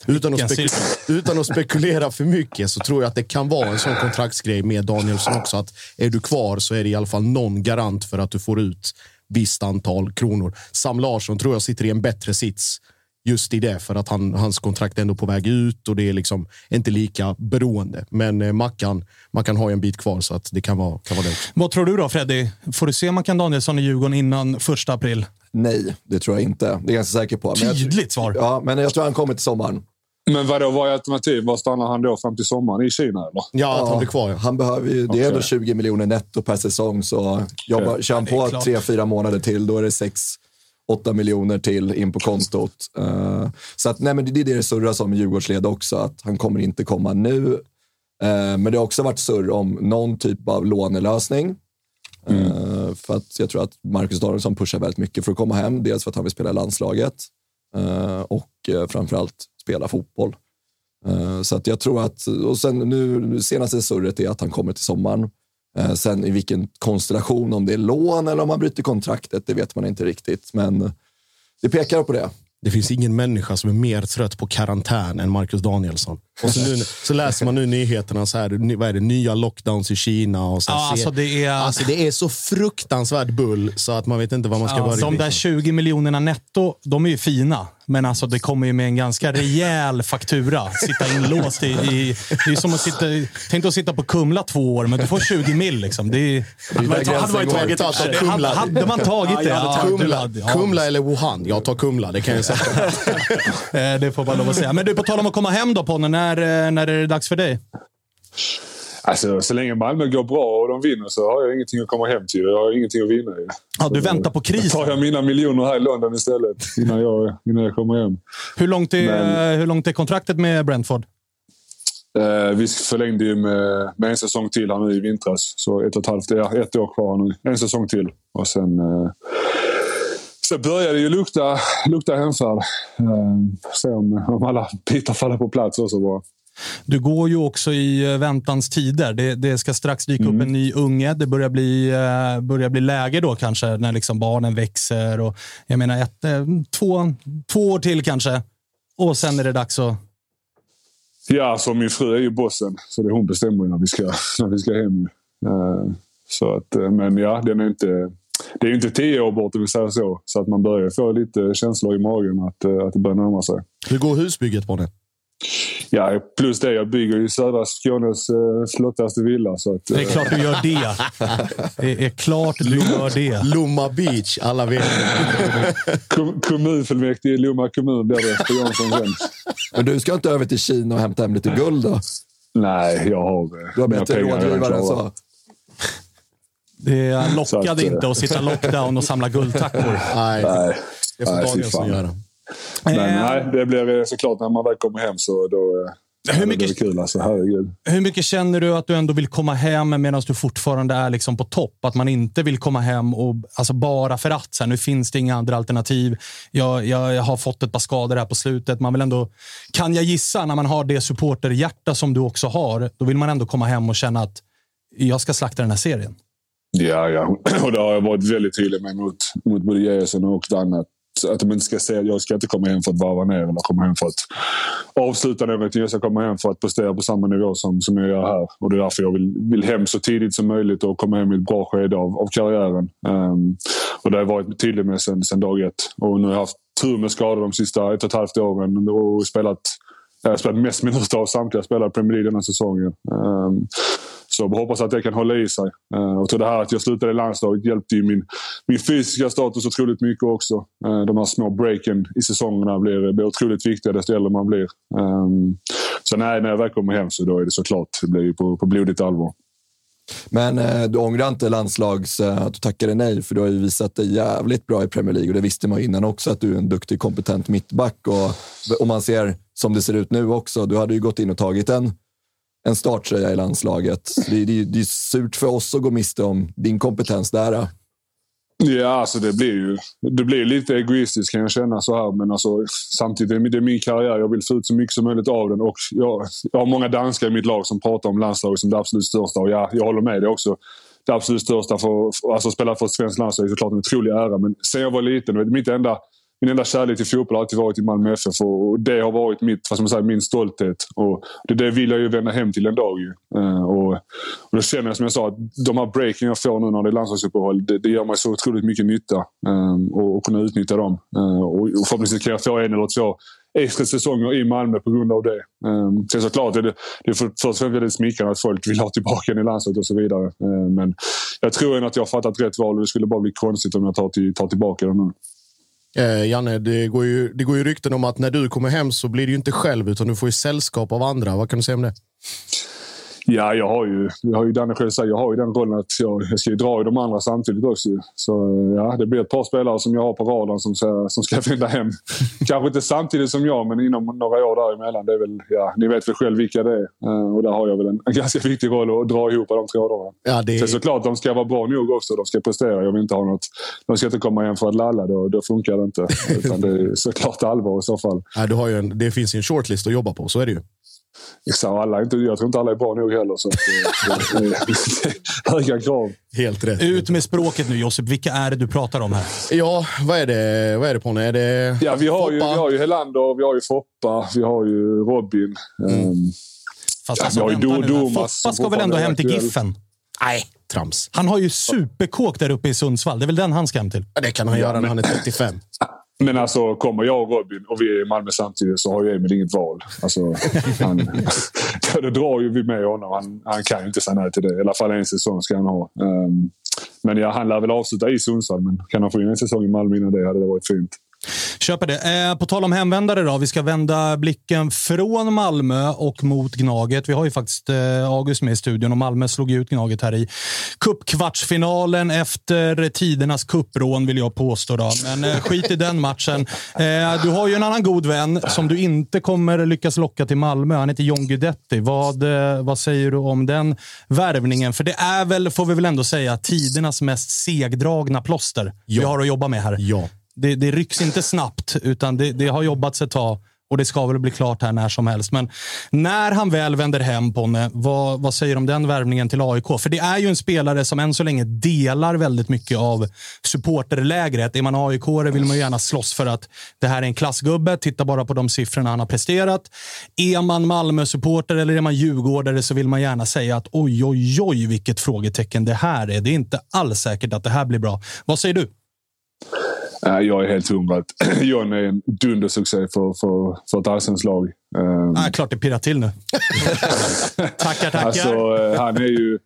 utan, att spekulera, utan att spekulera för mycket så tror jag att det kan vara en sån kontraktsgrej med Danielsson också. Att är du kvar så är det i alla fall någon garant för att du får ut visst antal kronor. Sam Larsson tror jag sitter i en bättre sits just i det för att han, hans kontrakt är ändå på väg ut och det är liksom inte lika beroende. Men eh, Mackan, Mackan har ju en bit kvar så att det kan vara, kan vara det. Vad tror du då Freddy? Får du se Mackan Danielsson i Djurgården innan första april? Nej, det tror jag inte. Det är jag ganska säker på. Tydligt svar. Ja, men jag tror han kommer till sommaren. Men vadå, vad är alternativet? Var stannar han då fram till sommaren? I Kina eller? Ja, att han blir kvar. Ja. Han behöver ju, det är ändå 20 miljoner netto per säsong. Så jobbar, kör han på tre, fyra månader till, då är det sex 8 miljoner till in på kontot. Uh, så att, nej, men det är det det surras om i Djurgårdsled också, att han kommer inte komma nu. Uh, men det har också varit surr om någon typ av lånelösning. Mm. Uh, för att jag tror att Marcus Danielsson pushar väldigt mycket för att komma hem. Dels för att han vill spela i landslaget och framförallt spela fotboll. Så att jag tror att, och sen nu senaste surret är att han kommer till sommaren. Eh, sen i vilken konstellation, om det är lån eller om man bryter kontraktet, det vet man inte riktigt. Men det pekar på det. Det finns ingen människa som är mer trött på karantän än Marcus Danielsson. Och så, nu, så läser man nu nyheterna, så här, vad är det, nya lockdowns i Kina. Och så här, Ja, alltså det är... alltså det är så fruktansvärt bull så att man vet inte vad man ska Ja, börja de där 20 miljonerna netto, de är ju fina. Men alltså det kommer ju med en ganska rejäl faktura. Sitta inlåst i... i det är som att sitta... Tänk dig att sitta på Kumla två år, men du får 20 mil. Liksom. Det är, där Hade gränsen man tagit det. Hade, hade man tagit det? Ja, hade Ja, Kumla, hade-. Kumla eller Wuhan? Jag tar Kumla, det kan jag säga. Eh, Det får man lov att säga. Men du, på tal om att komma hem då Ponne, när, eh, när är det dags för dig? Alltså, så länge Malmö går bra och de vinner så har jag ingenting att komma hem till. Jag har ingenting att vinna. Ja, du Så, väntar på Då tar krisen. jag mina miljoner här i London istället innan jag, innan jag kommer hem. Hur långt är, Men- hur långt är kontraktet med Brentford? Eh, vi förlängde ju med, med en säsong till här nu i vintras. Så ett och ett halvt, ett år kvar nu. En säsong till. Och sen, eh, sen började det ju lukta, lukta hemfärd. Eh, se om, om alla bitar faller på plats också bara. Du går ju också i eh, väntans tider. Det, det ska strax dyka upp en ny unge. Det börjar bli, eh, börjar bli läge då kanske när liksom barnen växer. Och, jag menar ett, eh, två, två år till kanske. Och sen är det dags att... Ja, så min fru är ju bossen. Så det är hon bestämmer när vi ska, när vi ska hem. ju. Eh, så att, men ja, den är inte, det är ju inte tio år bort om vi säger så. Så att man börjar få lite känslor i magen att, eh, att det börjar närma sig. Hur går husbygget på det? Ja, plus det, jag bygger ju södra Skånes eh, flottaste villa. Så att, Det är eh, klart du gör det. Det är klart du gör det. Lomma Beach, alla vet. kom, kommunfullmäktige i Lomma kommun blir det på Jansson sen. Men du ska inte över till Kina och hämta hem lite guld då? Nej, jag har... eh, Du har bättre rådgivare än så. Det lockade att, eh, inte att sitta lockdown och samla guldtackor. Nej, Nej, det får nej, Danielsson göra. Men Eh, nej, det blir eh, såklart när man väl kommer hem så då... eh, Hur mycket- blir kul alltså. Hur mycket känner du att du ändå vill komma hem medan du fortfarande är liksom på topp? Att man inte vill komma hem och alltså bara för att. Så här, nu finns det inga andra alternativ. Jag, jag, jag har fått ett par skador här på slutet. Man vill ändå, kan jag gissa, när man har det supporterhjärta som du också har, då vill man ändå komma hem och känna att jag ska slakta den här serien. Ja, ja. Och det har jag varit väldigt tydlig med mot, mot både Gerson och Danne. Att, att de inte ska säga att jag ska inte komma hem för att varva ner eller komma hem för att avsluta någonting. Jag ska komma hem för att prestera på samma nivå som, som jag gör här. Och det är därför jag vill, vill hem så tidigt som möjligt och komma hem i ett bra skede av, av karriären. Um, och det har jag varit tydlig med sen, sen dag ett. Och nu har jag haft tur med skador de sista ett och ett halvt åren och spelat jag har spelat mest minuter av samtliga spelare i Premier League denna säsongen. Um, så jag hoppas att det kan hålla i sig. Eh, och till det här att jag slutade i landslaget hjälpte ju min, min fysiska status otroligt mycket också. Eh, de här små breaken i säsongerna blir, blir otroligt viktiga desto äldre man blir. Ehm, så nej, när jag väl kommer hem så då är det såklart det blir på, på blodigt allvar. Men eh, du ångrar inte landslags, eh, att du tackade nej, för du har ju visat dig jävligt bra i Premier League och det visste man ju innan också att du är en duktig, kompetent mittback. Och om man ser som det ser ut nu också, du hade ju gått in och tagit en, en starttröja i landslaget. Det, det, det är surt för oss att gå miste om din kompetens där. Ja, alltså det blir ju det blir lite egoistiskt kan jag känna så här. Men alltså, samtidigt är det är min karriär. Jag vill få ut så mycket som möjligt av den. Och jag, jag har många danskar i mitt lag som pratar om landslaget som det absolut största. Och ja, jag håller med. Det också det absolut största. För, för, alltså spela för ett svenskt landslag är såklart en otrolig ära. Men sen jag var liten, mitt enda, min enda kärlek till fotboll har alltid varit i Malmö FF. Och, det har varit mitt, vad ska man säga, min stolthet. Och det, det vill jag ju vända hem till en dag. Ju. Eh, och, och då känner jag som jag sa, att de här breaken jag får nu när det är landslagsuppehåll, det, det gör mig så otroligt mycket nytta. Ehm, och, och kunna utnyttja dem. Eh, och, och förhoppningsvis kan jag få en eller två extra säsonger i Malmö på grund av det. Ehm, um, sen såklart det, det är för, först och främst väldigt smickrande att folk vill ha tillbaka en i landslaget och så vidare. Ehm, men jag tror ändå att jag har fattat rätt val och det skulle bara bli konstigt om jag tar, till, tar tillbaka den nu. Eh, Janne, det går, ju, det går ju rykten om att när du kommer hem så blir du ju inte själv utan du får ju sällskap av andra. Vad kan du säga om det? Ja, jag har ju, jag har ju Danne själv sagt, jag har ju den rollen att jag, jag ska ju dra i de andra samtidigt också. Så ja, det blir ett par spelare som jag har på radarn som ska, som ska vända hem. Kanske inte samtidigt som jag, men inom några år däremellan. Det är väl, ja, ni vet väl själv vilka det är. Eh, Och där har jag väl en, en ganska viktig roll att dra ihop de trådarna. Ja, det Sen såklart, de ska vara bra nog också. De ska prestera. Jag vill inte ha något... De ska inte komma hem för att lalla. Då, då funkar det inte. Utan det är såklart allvar i så fall. Ja, du har en, det finns ju en shortlist att jobba på, så är det ju. Exakt, alla jag tror inte alla är bra nog heller. Så att, det, höga krav. Helt rätt. Ut med språket nu Josip. Vilka är det du pratar om här? Ja, vad är det, vad är det på nu? Är det Ja, vi har, ju, vi Foppa? har ju Helander, vi har ju Foppa, vi har ju Robin. Mm. ehm, Fast Ja, alltså, vi har ju vänta nu Foppa som ska väl ändå hem till. Giffen? Nej, trams. Han har ju superkåk där uppe i Sundsvall. Det är väl den han ska hem till? Ja, Det kan han göra när han är 35. Men alltså, kommer jag och Robin och vi är i Malmö samtidigt så har ju Emil inget val. Alltså, han, då drar ju vi med honom. Han, han kan ju inte säga nej till det. I alla fall en säsong ska han ha. Um, men ja, han lär väl avsluta i Sundsvall. Men kan han få in en säsong i Malmö innan det hade det varit fint. Köper det. Eh, på tal om hemvändare då. Vi ska vända blicken från Malmö och mot Gnaget. Vi har ju faktiskt eh, August med i studion och Malmö slog ut Gnaget här i cupkvartsfinalen efter tidernas kupprån vill jag påstå. Då. Men eh, skit i den matchen. Eh, du har ju en annan god vän som du inte kommer lyckas locka till Malmö. Han heter John Guidetti. Vad, eh, vad säger du om den värvningen? För det är väl, får vi väl ändå säga, tidernas mest segdragna plåster vi Ja. har att jobba med här. Ja. Det, det rycks inte snabbt, utan det, det har jobbats ett tag och det ska väl bli klart här när som helst. Men när han väl vänder hem, Ponne, vad, vad säger du om den värvningen till AIK? För det är ju en spelare som än så länge delar väldigt mycket av supporterlägret. Är man aik vill man ju gärna slåss för att det här är en klassgubbe. Titta bara på de siffrorna han har presterat. Är man Malmö-supporter eller är man djurgårdare så vill man gärna säga att oj, oj, oj, vilket frågetecken det här är. Det är inte alls säkert att det här blir bra. Vad säger du? Eh, jag är helt att John är en dundersuccé för, för, för ett allsvenskt lag. Ehm, Ah, klart det pirrar till nu. tackar, tackar. Alltså, eh, han är ju...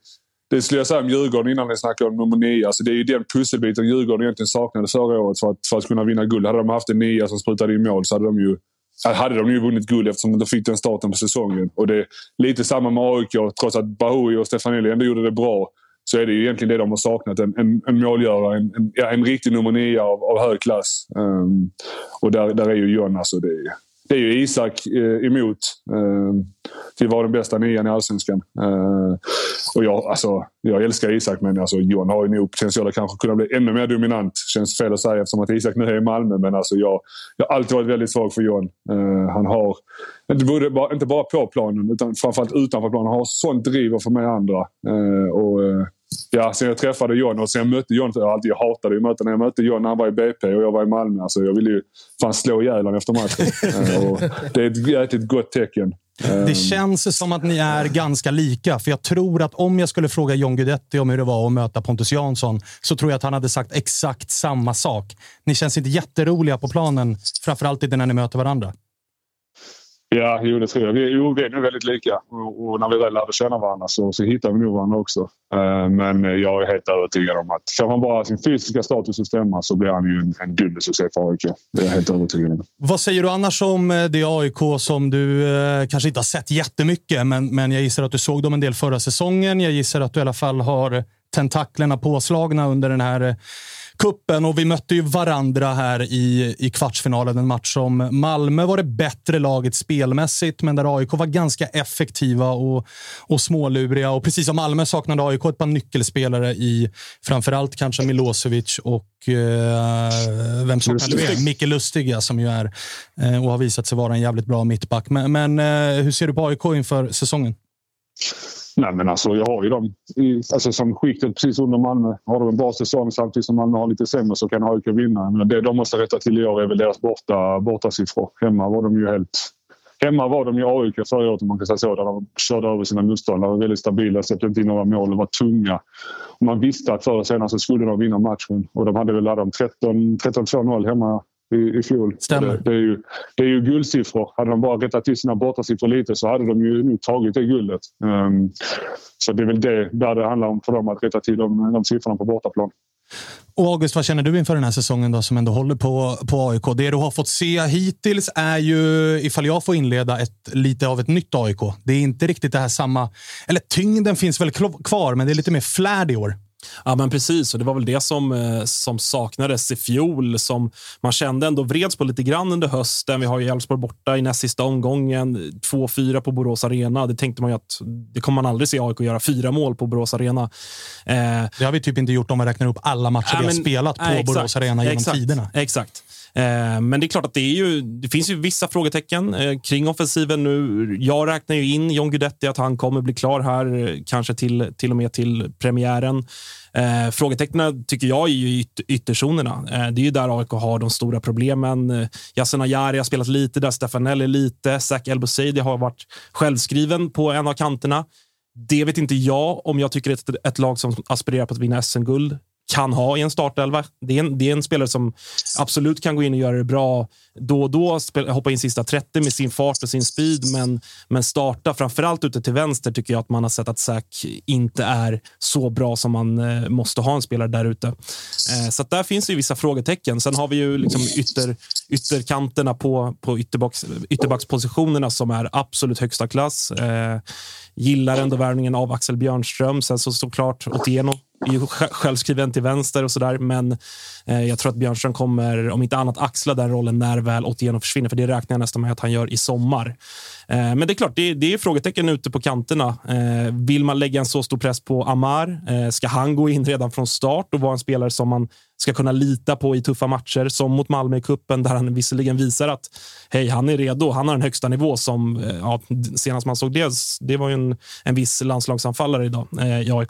Det skulle jag säga om Djurgården innan vi snackade om nummer nio. Alltså, det är ju den pusselbiten Djurgården egentligen saknade förra året för att, för att kunna vinna guld. Hade de haft en nia som sprutade in mål så hade de ju hade de ju vunnit guld eftersom de fick den starten på säsongen. Och det är lite samma med AIK. Trots att Bahoui och Stefanelli ändå gjorde det bra så är det ju egentligen det de har saknat. En, en, en målgörare, en, en, ja, en riktig nummer nio av, av hög klass. Um, och där, där är ju John alltså. Det är, det är ju Isak eh, emot eh, till att vara den bästa nian i Allsvenskan. Eh, och jag, alltså, jag älskar Isak, men alltså, John har ju nog potential att kanske kunna bli ännu mer dominant. Känns fel att säga eftersom att Isak nu är i Malmö, men alltså, jag, jag har alltid varit väldigt svag för John. Eh, han har, inte, både, bara, inte bara på planen, utan framförallt utanför planen, han har sånt driv att få med andra. Eh, och, eh, Ja, sen jag träffade John och sen jag mötte John, jag, alltid, jag hatade ju möten när jag mötte John när han var i BP och jag var i Malmö. Alltså, jag ville ju fan slå ihjäl honom efter matchen. Eh, det är ett jäkligt gott tecken. Det känns som att ni är ganska lika. För jag tror att om jag skulle fråga John Guidetti om hur det var att möta Pontus Jansson så tror jag att han hade sagt exakt samma sak. Ni känns inte jätteroliga på planen, framförallt inte när ni möter varandra. Ja, jo, det tror jag. Vi, jo, vi är nog väldigt lika. Och, och när vi väl lärde känna varandra så, så hittar vi nog varandra också. Eh, men jag är helt övertygad om att får man bara sin fysiska status att stämma så blir han ju en, en dundersuccé för AIK. Det är jag helt övertygad om. Vad säger du annars om eh, det AIK som du eh, kanske inte har sett jättemycket, men, men jag gissar att du såg dem en del förra säsongen. Jag gissar att du i alla fall har tentaklerna påslagna under den här eh, kuppen och vi mötte ju varandra här i, i kvartsfinalen. En match som Malmö var det bättre laget spelmässigt, men där AIK var ganska effektiva och, och småluriga. Och precis som Malmö saknade AIK ett par nyckelspelare i framförallt kanske Milosevic och eh, vem saknade vi? Micke Lustiga som ju är eh, och har visat sig vara en jävligt bra mittback. Men, men eh, hur ser du på AIK inför säsongen? Nej, men alltså, jag har ju dem i, alltså, som skiktet precis under Malmö. Har de en bra säsong samtidigt som Malmö har lite sämre så kan AIK vinna. Men det de måste rätta till i år är väl deras borta, bortasiffror. Hemma var de ju helt... Hemma var de ju AIK förra året om man kan säga så. Där de körde över sina motståndare. Var väldigt stabila, släppte inte in några mål och var tunga. Och man visste att förr eller senare så skulle de vinna matchen. Och de hade väl laddat om 13-2-0 hemma i, i fjol. Stämmer. Det, det, är ju, det är ju guldsiffror. Hade de bara rättat till sina bortasiffror lite så hade de ju nog tagit det guldet. Ehm, så det är väl det där det handlar om för dem att rätta till de, de siffrorna på bortaplan. Och August, vad känner du inför den här säsongen då, som ändå håller på, på AIK? Det du har fått se hittills är ju, ifall jag får inleda, ett, lite av ett nytt AIK. Det är inte riktigt det här samma... Eller tyngden finns väl kvar, men det är lite mer flärd i år. Ja, men precis. Och det var väl det som, eh, som saknades i fjol. Som man kände ändå vreds på lite grann under hösten. Vi har ju Elfsborg borta i näst sista omgången. 2-4 på Borås Arena. Det tänkte man ju att det kommer man aldrig se AIK göra. Fyra mål på Borås Arena. Eh, det har vi typ inte gjort om vi räknar upp alla matcher äh, vi har spelat på äh, Borås Arena genom exakt, tiderna. Exakt. Eh, men det är klart att det, är ju, det finns ju vissa frågetecken eh, kring offensiven nu. Jag räknar ju in John Guidetti, att han kommer bli klar här, eh, kanske till, till och med till premiären. Eh, frågetecknen tycker jag är ju yt ytterzonerna. Eh, det är ju där AIK har de stora problemen. Eh, Yasin Ayari har spelat lite där, Stefanelli lite. Zach Elbouzedi har varit självskriven på en av kanterna. Det vet inte jag om jag tycker att ett, ett lag som aspirerar på att vinna SM-guld kan ha i en startelva. Det är en, det är en spelare som absolut kan gå in och göra det bra då och då, spela, hoppa in sista 30 med sin fart och sin speed, men, men starta framförallt ute till vänster tycker jag att man har sett att Zack inte är så bra som man eh, måste ha en spelare där ute. Eh, så där finns det ju vissa frågetecken. Sen har vi ju liksom ytter, ytterkanterna på, på ytterbacks, ytterbackspositionerna som är absolut högsta klass. Eh, gillar ändå värvningen av Axel Björnström. Sen så såklart Otieno är ju självskriven till vänster och sådär. Men eh, jag tror att Björnström kommer, om inte annat, axla den rollen när väl Otieno försvinner. För det räknar jag nästan med att han gör i sommar. Eh, men det är klart, det, det är frågetecken ute på kanterna. Eh, vill man lägga en så stor press på Amar? Eh, ska han gå in redan från start och vara en spelare som man ska kunna lita på i tuffa matcher som mot Malmö i kuppen där han visserligen visar att hej, han är redo. Han har en högsta nivå som ja, senast man såg det. Det var ju en, en viss landslagsanfallare idag eh, i AIK.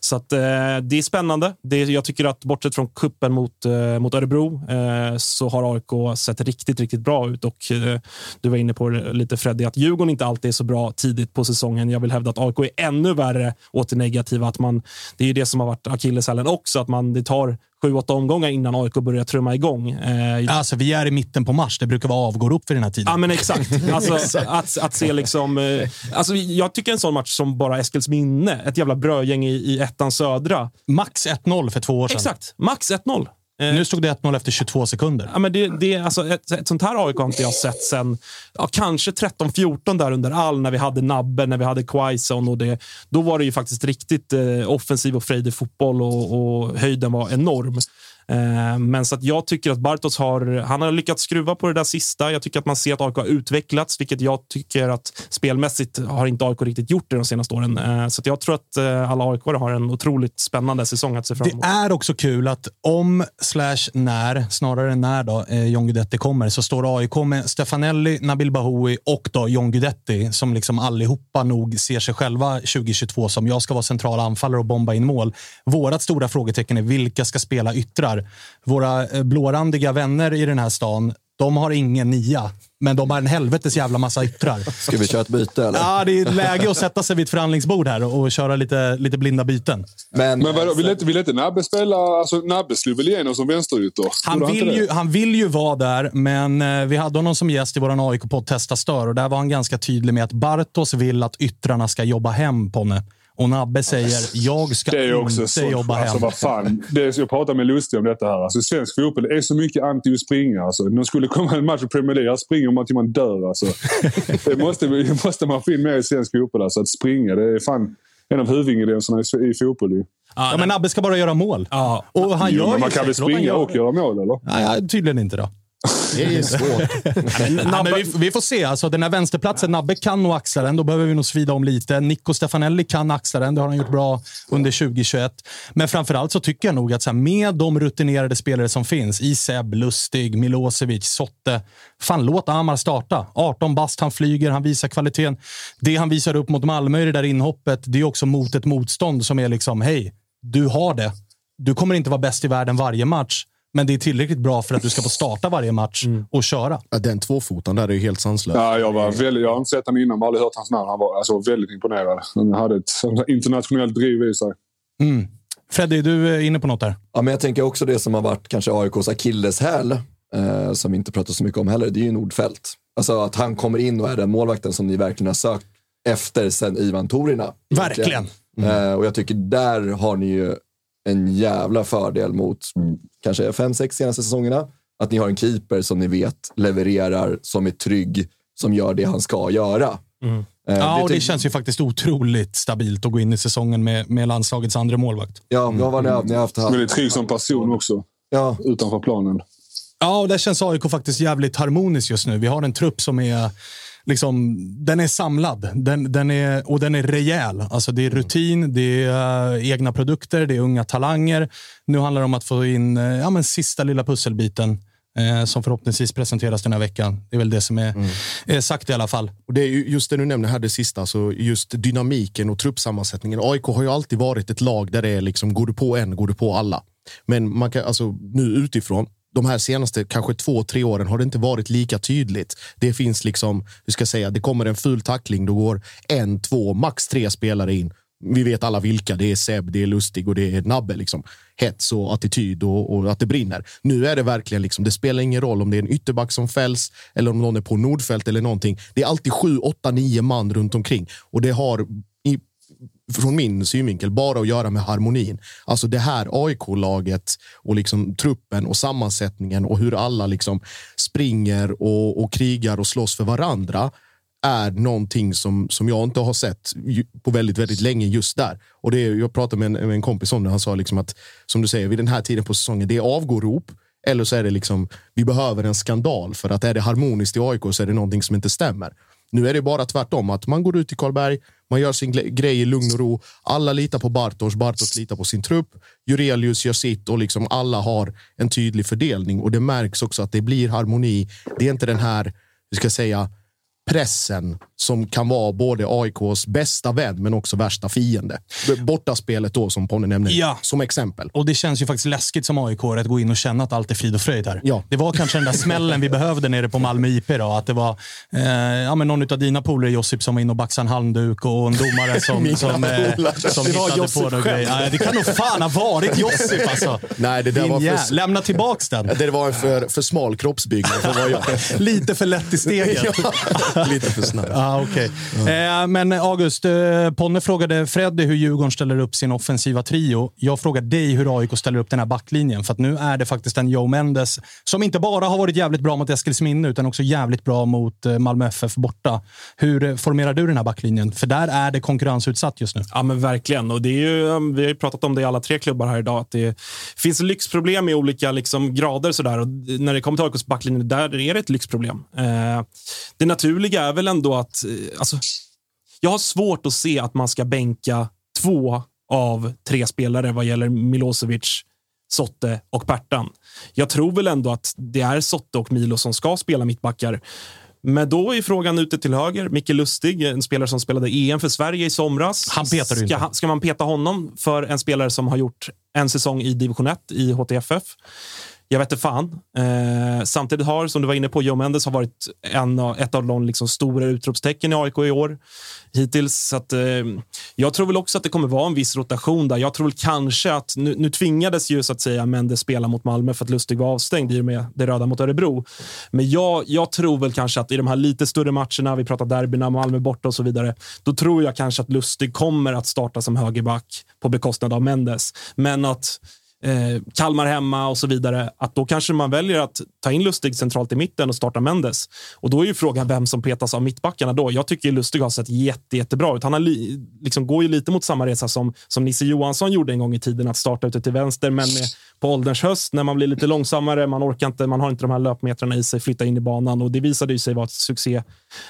Så att, eh, det är spännande. Det, jag tycker att bortsett från kuppen mot, eh, mot Örebro eh, så har AIK sett riktigt, riktigt bra ut och eh, du var inne på det lite Freddy, att Djurgården inte alltid är så bra tidigt på säsongen. Jag vill hävda att AIK är ännu värre åt det negativa. Att man, det är ju det som har varit akilleshälen också, att man, det tar sju, åtta omgångar innan AIK börjar trumma igång. Eh, alltså, vi är i mitten på mars. Det brukar vara avgår upp för den här tiden. Ja, men exakt. Alltså, att, att se liksom... Eh, alltså, jag tycker en sån match som bara Eskils minne, ett jävla brödgäng i, i ettan södra. Max 1-0 för två år sedan. Exakt. Max 1-0. Eh, nu stod det 1-0 efter 22 sekunder. Ja, men det, det, alltså ett, ett sånt här AIK har inte jag sett sen ja, kanske 13-14 där under all när vi hade Nabbe, när vi hade Quaison. Och det, då var det ju faktiskt riktigt eh, offensiv och frejdig fotboll och, och höjden var enorm. Eh, men så att jag tycker att Bartos har, han har lyckats skruva på det där sista. Jag tycker att man ser att AIK har utvecklats, vilket jag tycker att spelmässigt har inte AIK riktigt gjort det de senaste åren. Eh, så jag tror att eh, alla AIK har en otroligt spännande säsong att se fram emot. Det är också kul att om slash när, snarare när då, John Guidetti kommer, så står AIK med Stefanelli, Nabil Bahoui och då John Guidetti som liksom allihopa nog ser sig själva 2022 som jag ska vara central anfallare och bomba in mål. Vårat stora frågetecken är vilka ska spela yttrar? Här. Våra eh, blårandiga vänner i den här stan, de har ingen nia. Men de har en helvetes jävla massa yttrar. Ska vi köra ett byte eller? Ja, det är läge att sätta sig vid ett förhandlingsbord här och köra lite, lite blinda byten. Men, men vadå, vill inte, vill inte Nabbe spela? Alltså, Nabbe slog väl igenom som vänsterytter? Han vill, ju, han vill ju vara där, men eh, vi hade honom som gäst i vår AIK-podd Testa Stör och där var han ganska tydlig med att Bartos vill att yttrarna ska jobba hem Ponne. Och Nabbe säger, jag ska det är också inte så, jobba alltså, hem. Vad fan. Det är, jag pratade med Lustig om detta här. Alltså, svensk fotboll är så mycket anti att springa. Alltså, de skulle komma en match i Premier League, här springer man till man dör. Alltså. det, måste, det måste man få in mer i svensk fotboll. Alltså, att springa, det är fan en av huvudingredienserna i, i fotboll. Ju. Ja, men Nabbe ska bara göra mål. Ja. Och han jo, gör man kan väl springa och göra mål, eller? Nej, tydligen inte då. Det är svårt. men, Nabbe, vi, vi, får se. Alltså, den här vänsterplatsen, Nabbe kan nog axla den. Då behöver vi nog svida om lite. Nico Stefanelli kan axla den. Det har han gjort bra under 2021. Men framförallt så tycker jag nog att så här, med de rutinerade spelare som finns, i Seb, Lustig, Milosevic, Sotte. Fan, låt Amar starta. 18 bast, han flyger, han visar kvaliteten. Det han visar upp mot Malmö i det där inhoppet, det är också mot ett motstånd som är liksom, hej, du har det. Du kommer inte vara bäst i världen varje match. Men det är tillräckligt bra för att du ska få starta varje match mm. och köra. Ja, den tvåfotan där är ju helt sanslös. Ja, jag, var väldigt, jag har inte sett honom innan, men aldrig hört hans namn. Han var alltså, väldigt imponerad. Han hade ett internationellt driv i sig. Mm. Freddy, du är inne på något där. Ja, men jag tänker också det som har varit kanske AIKs akilleshäl, eh, som vi inte pratar så mycket om heller, det är ju Nordfeldt. Alltså att han kommer in och är den målvakten som ni verkligen har sökt efter sen Ivan Torina. Verkligen. Mm. Eh, och jag tycker där har ni ju en jävla fördel mot kanske fem, sex senaste säsongerna. Att ni har en keeper som ni vet levererar, som är trygg, som gör det han ska göra. Mm. Eh, Ja, och det känns ju faktiskt otroligt stabilt att gå in i säsongen med, med landslagets andra målvakt. Ja, jag var där. Ni har haft Väldigt trygg som person också, Ja, utanför planen. Ja, och där känns AIK faktiskt jävligt harmoniskt just nu. Vi har en trupp som är liksom, den är samlad den, den är, och den är rejäl. Alltså det är rutin, det är eh, egna produkter, det är unga talanger. Nu handlar det om att få in eh, ja, men sista lilla pusselbiten eh, som förhoppningsvis presenteras den här veckan. Det är väl det som är, är sagt i alla fall. Och det är ju just det du nämner här, det sista, så just dynamiken och truppsammansättningen. AIK har ju alltid varit ett lag där det är liksom, går du på en, går du på alla. Men man kan, alltså, nu utifrån, de här senaste kanske två, tre åren har det inte varit lika tydligt. Det finns liksom, hur ska jag säga, det kommer en ful tackling, då går en, två, max tre spelare in. Vi vet alla vilka. Det är Seb, det är Lustig och det är Nabbe. Liksom. Hets och attityd och, och att det brinner. Nu är det verkligen, liksom, det spelar ingen roll om det är en ytterback som fälls eller om någon är på Nordfält eller någonting. Det är alltid sju, åtta, nio man runt omkring. Och det har från min synvinkel bara att göra med harmonin. Alltså det här AIK-laget och liksom truppen och sammansättningen och hur alla liksom springer och, och krigar och slåss för varandra är någonting som, som jag inte har sett på väldigt, väldigt länge just där. Och det jag pratade med en, med en kompis om det. Han sa liksom att, som du säger, vid den här tiden på säsongen, det är avgårop eller så är det liksom, vi behöver en skandal för att är det harmoniskt i AIK så är det någonting som inte stämmer. Nu är det bara tvärtom, att man går ut i Karlberg, man gör sin grej i lugn och ro. Alla litar på Bartos, Bartos litar på sin trupp. Jurelius gör sitt och liksom alla har en tydlig fördelning. Och det märks också att det blir harmoni. Det är inte den här, vi ska säga, pressen som kan vara både AIKs bästa vän men också värsta fiende. Bortaspelet då som Ponne nämnde Ja. som exempel. Och det känns ju faktiskt läskigt som aik att gå in och känna att allt är frid och fröjd här. Ja. Det var kanske den där smällen vi behövde nere på Malmö IP. Då, att det var eh, ja, men någon av dina polare, Josip, som var inne och baxade en handduk och en domare som, som, eh, som Det var hittade Josip på några grejer. Nej, Det kan nog fan ha varit Josip alltså. Nej, det där Din var för- Lämna tillbaks den. Det var en för, för smal kroppsbyggnad för vad jag. Lite för lätt i steget. Ja, lite för snabb. Ah, okay. eh, men August, eh, Ponne frågade Freddy hur Djurgården ställer upp sin offensiva trio. Jag frågar dig hur AIK ställer upp den här backlinjen. För att nu är det faktiskt en Joe Mendes som inte bara har varit jävligt bra mot Eskilsminne utan också jävligt bra mot eh, Malmö FF borta. Hur eh, formerar du den här backlinjen? För där är det konkurrensutsatt just nu. Ja, men verkligen. Och det är ju, um, vi har ju pratat om det i alla tre klubbar här idag. Att det finns lyxproblem i olika liksom, grader. Sådär. Och när det kommer till AIKs backlinje, där är det ett lyxproblem. Eh, det naturliga är väl ändå att... Eh, alltså, jag har svårt att se att man ska bänka två av tre spelare vad gäller Milosevic, Sotte och Pertan. Jag tror väl ändå att det är Sotte och Milo som ska spela mittbackar. Men då är frågan ute till höger. Micke Lustig, en spelare som spelade EM för Sverige i somras. Han petar ska, inte. ska man peta honom för en spelare som har gjort en säsong i division 1 i HTFF? Jag vet inte fan. Eh, samtidigt har, som du var inne på, Joe Mendes har varit en av, ett av de liksom stora utropstecken i AIK i år hittills. Så att, eh, jag tror väl också att det kommer vara en viss rotation där. Jag tror väl kanske att nu, nu tvingades ju så att säga Mendes spela mot Malmö för att Lustig var avstängd i och med det röda mot Örebro. Men jag, jag tror väl kanske att i de här lite större matcherna, vi pratar derbyna, Malmö borta och så vidare, då tror jag kanske att Lustig kommer att starta som högerback på bekostnad av Mendes. Men att eh, Kalmar hemma och så vidare, att då kanske man väljer att ta in Lustig centralt i mitten och starta Mendes. Och då är ju frågan vem som petas av mittbackarna då. Jag tycker Lustig har sett jätte, jättebra ut. Han har li, liksom, går ju lite mot samma resa som, som Nisse Johansson gjorde en gång i tiden, att starta ute till vänster, men med, på ålderns höst när man blir lite långsammare, man orkar inte, man har inte de här löpmetrarna i sig, flytta in i banan och det visade ju sig vara ett succé,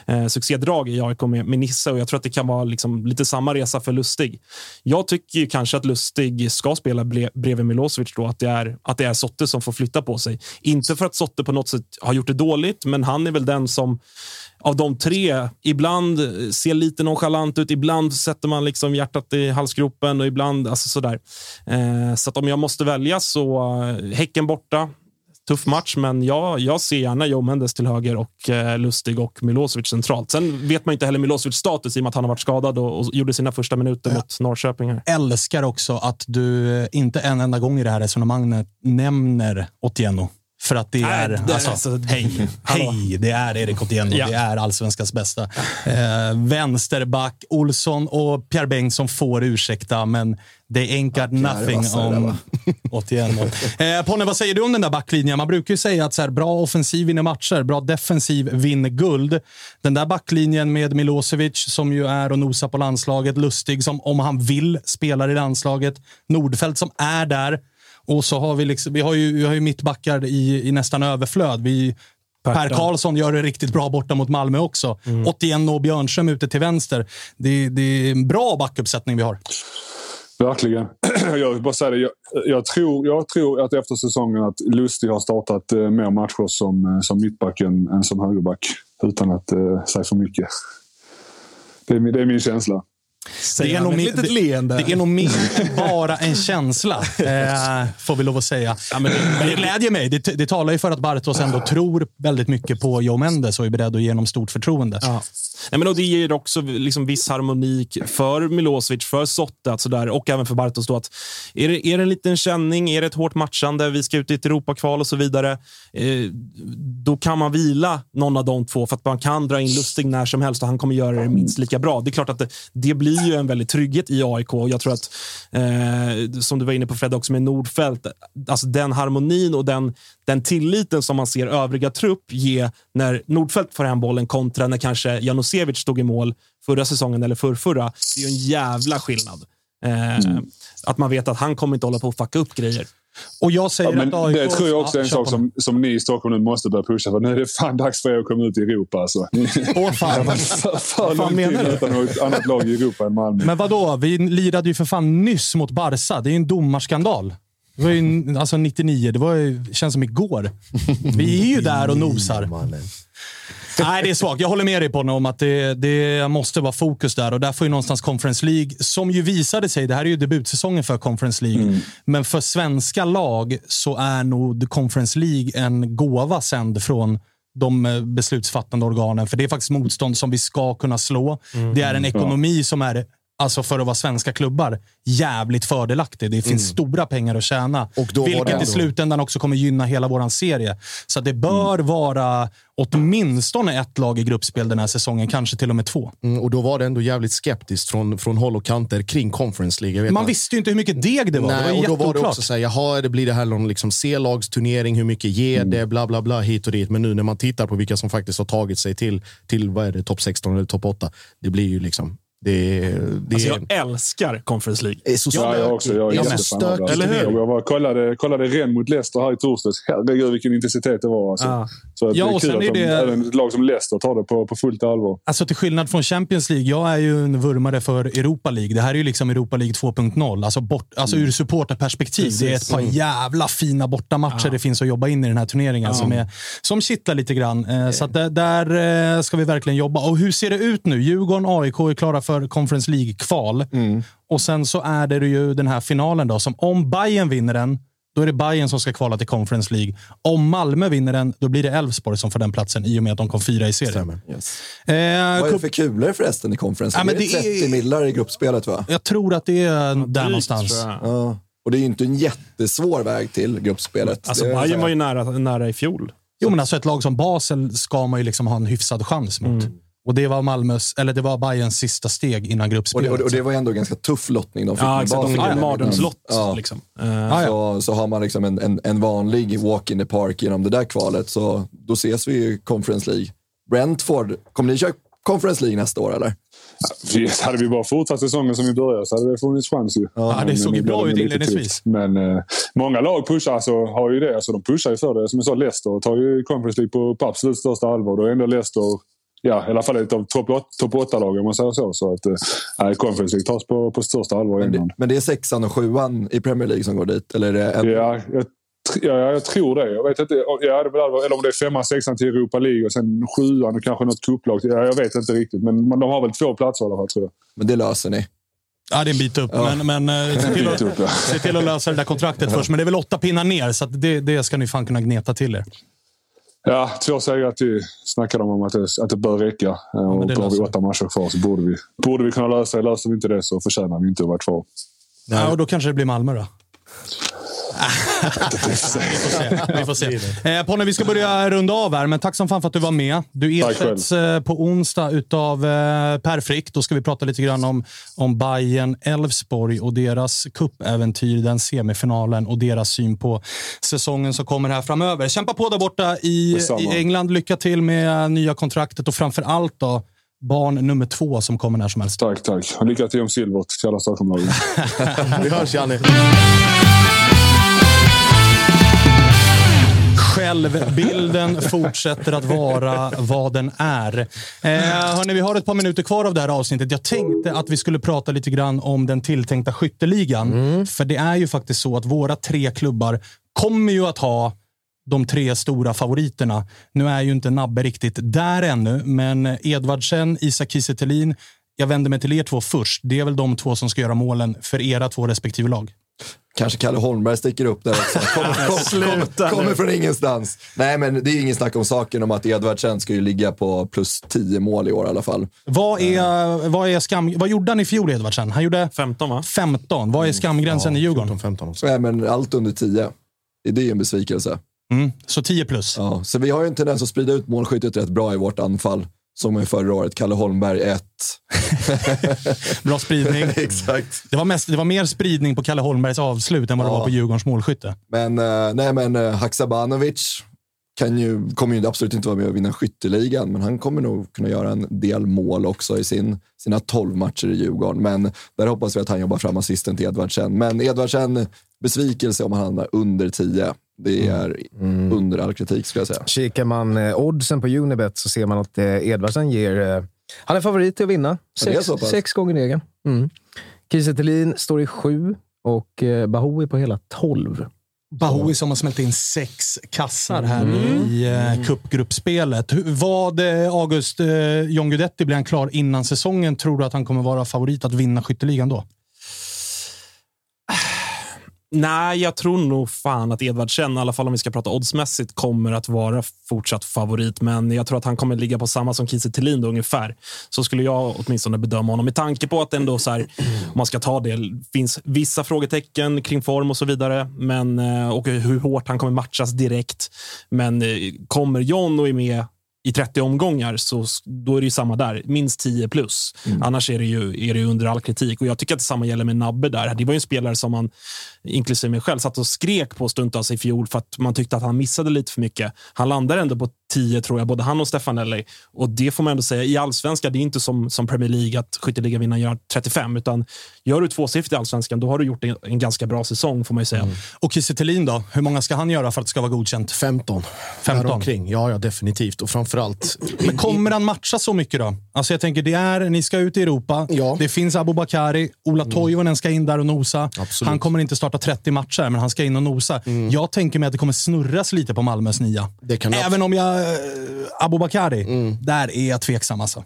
eh, succédrag i AIK med, med Nisse och jag tror att det kan vara liksom lite samma resa för Lustig. Jag tycker ju kanske att Lustig ska spela bre, bredvid Milosevic då, att det, är, att det är Sotte som får flytta på sig. Inte för att Sotte på något sätt har gjort det dåligt, men han är väl den som av de tre ibland ser lite nonchalant ut. Ibland sätter man liksom hjärtat i halsgropen och ibland alltså sådär. Eh, så att om jag måste välja så eh, Häcken borta. Tuff match, men jag, jag ser gärna Joe Mendes till höger och eh, Lustig och Milosevic centralt. Sen vet man inte heller Milosevic status i och med att han har varit skadad och, och gjorde sina första minuter mot Norrköping. Här. Älskar också att du inte en enda gång i det här resonemanget nämner Otieno. För att det Nej, är, det är alltså, alltså- hej, hej, det är Erik Otieno. Ja. Det är allsvenskans bästa. Eh, vänsterback, Olsson och Pierre Bengtsson får ursäkta, men they ain't got är nothing on? Otieno. Eh, Ponne, vad säger du om den där backlinjen? Man brukar ju säga att så här, bra offensiv vinner matcher, bra defensiv vinner guld. Den där backlinjen med Milosevic, som ju är och nosar på landslaget, Lustig som om han vill spelar i landslaget, Nordfeldt som är där. Och så har vi, liksom, vi har ju, vi har ju mittbackar i, i nästan överflöd. Vi, Per Karlsson gör det riktigt bra borta mot Malmö också. 81 och Björnström ute till vänster. Det, det är en bra backuppsättning vi har. Verkligen. Jag vill bara säga det. Jag, jag, tror, jag tror att efter säsongen att Lustig har startat eh, mer matcher som, eh, som mittback än, än som högerback. Utan att eh, säga för mycket. Det är, min- det är min känsla. Det är, nog mer, det, leende. det är nog mer bara en känsla, eh, får vi lov att säga. men det, glädjer mig. Det, det talar ju för att Bartos ändå tror väldigt mycket på Joe Mendes och är beredd att ge honom stort förtroende. Ja. Nej, men och det ger också liksom viss harmoni för Milosevic, för Sotte att sådär, och även för Bartos. Då, att är, det, är det en liten känning, är det ett hårt matchande, vi ska ut i ett Europakval och så vidare, eh, då kan man vila någon av de två för att man kan dra in Lustig när som helst och han kommer göra det minst lika bra. Det är klart att det, det blir ju en väldig trygghet i AIK och jag tror att, eh, som du var inne på Fred också med Nordfeldt, alltså den harmonin och den, den tilliten som man ser övriga trupp ge när Nordfeldt får hem bollen kontra när kanske Janosevic stod i mål förra säsongen eller förrförra. Det är ju en jävla skillnad. Eh, Att man vet att han kommer inte hålla på att fucka upp grejer. Och jag säger Ja, men att AIK... det tror jag också är en sak som, som ni i Stockholm nu måste börja pusha för. Nu är det fan dags för er att komma ut i Europa. Alltså. Åh, fan. för för Vad fan menar du? utan något annat lag i Europa än Malmö. Men vadå? Vi lirade ju för fan nyss mot Barca. Det är ju en domarskandal. Det var ju alltså 99. Det var ju, känns som igår. Vi är ju där och nosar. Nej, det är svagt. Jag håller med dig på om att det, det måste vara fokus där. Och där får ju någonstans Conference League, som ju visade sig, det här är ju debutsäsongen för Conference League, men för svenska lag så är nog Conference League en gåva sänd från de eh, beslutsfattande organen. För det är faktiskt motstånd som vi ska kunna slå. Det är en ekonomi som är Alltså för att vara svenska klubbar, jävligt fördelaktig. Det finns stora pengar att tjäna. Vilket i slutändan också kommer gynna hela vår serie. Så det bör vara åtminstone ett lag i gruppspel den här säsongen, kanske till och med två. Mm, och då var det ändå jävligt skeptiskt från, från håll och kanter kring Conference League. Man att- visste ju inte hur mycket deg det var. det var Nej, och då var det också så här, jaha, det blir det här någon liksom C-lagsturnering, hur mycket ger det, bla bla bla, hit och dit. Men nu när man tittar på vilka som faktiskt har tagit sig till, till vad är det, topp 16 eller topp 8, det blir ju liksom, det, det Alltså, är, jag älskar Conference League. är så Ja, jag också. Jag är Ja, men jättefan av det. stökigt. Eller hur? Jag var, kollade, kollade Rennes mot Leicester här i torsdags. Herregud vilken intensitet det var. Alltså. Ja. Så Ja, det är kul sen att är de, det- även ett lag som Leicester tar det på, på fullt allvar. Alltså till skillnad från Champions League, jag är ju en vurmare för Europa League. Det här är ju liksom Europa League 2.0. Alltså, bort, alltså ur supporterperspektiv. Det är ett par jävla fina bortamatcher det finns att jobba in i den här turneringen som, är, som kittlar lite grann. Eh, Så där, där eh, ska vi verkligen jobba. Och hur ser det ut nu? Djurgården AIK är klara för Conference League-kval. Och sen så är det ju den här finalen då, som om Bayern vinner den, då är det Bayern som ska kvala till Conference League. Om Malmö vinner den, då blir det Elfsborg som får den platsen i och med att de kom fyra i serien. Yes. Eh, Vad är det för kulor förresten i konferensen? Ja, men det är det är- 30 millar i gruppspelet va? Jag tror att det är där Drygt, någonstans. Ja. Och det är ju inte en jättesvår väg till gruppspelet. Alltså, Bayern var ju nära, nära i fjol. Jo, men alltså ett lag som Basel ska man ju liksom ha en hyfsad chans mot. Och det var Malmös, eller det var Bayerns sista steg innan gruppspelet. och, det, och det var ändå en ganska tuff lottning de fick Ja, exakt. De fick en mardrömslott. Ja. Liksom. Ja, ja. Så, så har man liksom en, en, en vanlig walk in the park genom det där kvalet, så då ses vi i Conference League. Brentford, kommer ni köra Conference League nästa år eller? Vi, hade vi bara fortsatt säsongen som vi började så hade det funnits chans ju. Ja, det såg ju bra ut inledningsvis. Men eh, många lag pushar, alltså, har ju det. Alltså, de pushar ju för det. Som jag sa, Leicester tar ju Conference League på, på absolut största allvar. Då är ändå Leicester, ja, i alla fall ett av topp åt- topp 8-lag om man säger så. Så att eh, Conference League tas på, på största allvar i Men det, England. men det är sexan och sjuan i Premier League som går dit? Eller är det en, Ja, jag, ja, jag tror det. Jag vet inte. Ja, det väl, eller om det är femman, sexan till Europa League och sen sjuan och kanske något cupplag. Ja, jag vet inte riktigt. Men de har väl två platser i alla fall tror jag. Men det löser ni. Ja, det är en bit upp. Men, men eh, se, till ja. att, se till att lösa det där kontraktet först. Men det är väl åtta pinnar ner, så att det, det ska ni fan kunna gneta till er. Ja, två segrar till snackade de om att det, att det bör räcka. Ja, och då har vi åtta matcher kvar så borde vi, borde vi kunna lösa det. Löser vi inte det så förtjänar vi inte att vara kvar. Ja, och då kanske det blir Malmö då. vi får se. Vi får se. Eh, Ponne, vi ska börja runda av här, men tack som fan för att du var med. Du ersätts eh, på onsdag utav eh, Per Frick. Då ska vi prata lite grann om, om Bayern Elfsborg och deras cupäventyr, den semifinalen och deras syn på säsongen som kommer här framöver. Kämpa på där borta i, i England. Lycka till med nya kontraktet och framför allt då barn nummer två som kommer när som helst. Tack, tack. Lycka till om silvret till alla Stockholmlagen. Vi hörs, Janne. Självbilden fortsätter att vara vad den är. Eh, hörni, vi har ett par minuter kvar av det här avsnittet. Jag tänkte att vi skulle prata lite grann om den tilltänkta skytteligan. Mm. För det är ju faktiskt så att våra tre klubbar kommer ju att ha de tre stora favoriterna. Nu är ju inte Nabbe riktigt där ännu, men Edvardsen, Isak Kiese jag vänder mig till er två först. Det är väl de två som ska göra målen för era två respektive lag. Kanske Kalle Holmberg sticker upp där också. Kommer, kom, kom, kommer från ingenstans. Nej, men det är ingen snack om saken om att Edvardsen ska ju ligga på plus 10 mål i år i alla fall. Vad, är, vad, är skam, vad gjorde han i fjol, Edvardsen? Han gjorde 15, va? 15. Vad är skamgränsen ja, i Djurgården? 14, 15 också. Nej, men allt under 10. Det är en besvikelse. Mm, så 10 plus. Ja, så vi har ju en tendens att sprida ut målskyttet rätt bra i vårt anfall. Som i förra året. Kalle Holmberg 1. bra spridning. Exakt. Det var, mest, det var mer spridning på Kalle Holmbergs avslut än vad ja. det var på Djurgårdens målskytte. Men, uh, nej, men uh, Haksabanovic kan ju, kommer ju absolut inte vara med och vinna skytteligan, men han kommer nog kunna göra en del mål också i sin, sina 12 matcher i Djurgården. Men där hoppas vi att han jobbar fram assisten till Edvardsen. Men Edvardsen, besvikelse om han hamnar under 10. Det mm. är mm. under all kritik skulle jag säga. Kikar man eh, oddsen på Unibet så ser man att eh, Edvardsen ger... Eh, han är favorit till att vinna. Sex, sex gånger egen. Mm. Kiese står i sju och eh, Bahoui på hela tolv. Bahoui som har smält in sex kassar här mm. i eh, cupgruppspelet. Vad, eh, August, eh, John Guidetti, blir han klar innan säsongen? Tror du att han kommer vara favorit att vinna skytteligan då? Nej, jag tror nog fan att Edvardsen, i alla fall om vi ska prata oddsmässigt, kommer att vara fortsatt favorit. Men jag tror att han kommer ligga på samma som Kiese Thelin ungefär. Så skulle jag åtminstone bedöma honom. Med tanke på att ändå så här, om man ska ta det, finns vissa frågetecken kring form och så vidare. Men, eh, och hur hårt han kommer matchas direkt. Men eh, kommer John och är med i 30 omgångar, så då är det ju samma där. Minst 10 plus. Mm. Annars är det, ju, är det under all kritik. Och Jag tycker att detsamma gäller med Nabbe där. Det var ju en spelare som man, inklusive mig själv, satt och skrek på stundtals i fjol för att man tyckte att han missade lite för mycket. Han landar ändå på 10 tror jag, både han och Stefanelli. Och det får man ändå säga, i allsvenskan, det är inte som, som Premier League att skytteligavinnaren gör 35, utan gör du tvåsiffrigt i allsvenskan, då har du gjort en, en ganska bra säsong får man ju säga. Mm. Och Kiese då? Hur många ska han göra för att det ska vara godkänt? 15. 15? Omkring. Ja, ja, definitivt. Och framförallt... Men kommer han matcha så mycket då? Alltså jag tänker, det är, ni ska ut i Europa. Ja. Det finns Abubakari. Ola mm. Toivonen ska in där och nosa. Absolut. Han kommer inte starta 30 matcher, men han ska in och nosa. Mm. Jag tänker mig att det kommer snurras lite på Malmös nia. Även om jag Abubakari, mm. där är jag tveksam alltså.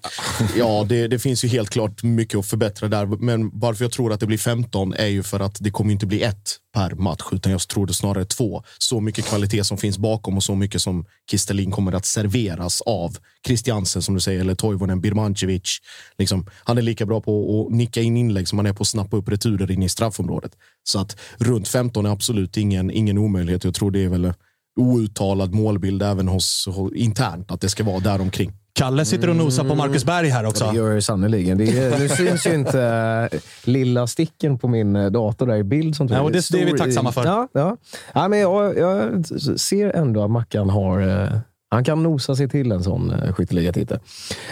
Ja, det, det, finns ju helt klart mycket att förbättra där. Men varför jag tror att det blir 15 är ju för att det kommer inte bli ett per match, utan jag tror det snarare två. Så mycket kvalitet som finns bakom och så mycket som Kistelin kommer att serveras av Christiansen, som du säger, eller Toivonen, Birmancevic. Liksom, han är lika bra på att nicka in inlägg som han är på att snappa upp returer in i straffområdet. Så att runt 15 är absolut ingen, ingen omöjlighet. Jag tror det är väl outtalad målbild även hos, hos internt, att det ska vara där omkring. Kalle sitter och nosar på Marcus Berg här också. Det gör jag sannerligen. Det nu syns ju inte äh, lilla sticken på min äh, dator där i bild. Som ja, och det, det är vi tacksamma för. Ja, ja. ja men jag, jag ser ändå att Mackan har äh, han kan nosa sig till en sån eh, skytteligatitel.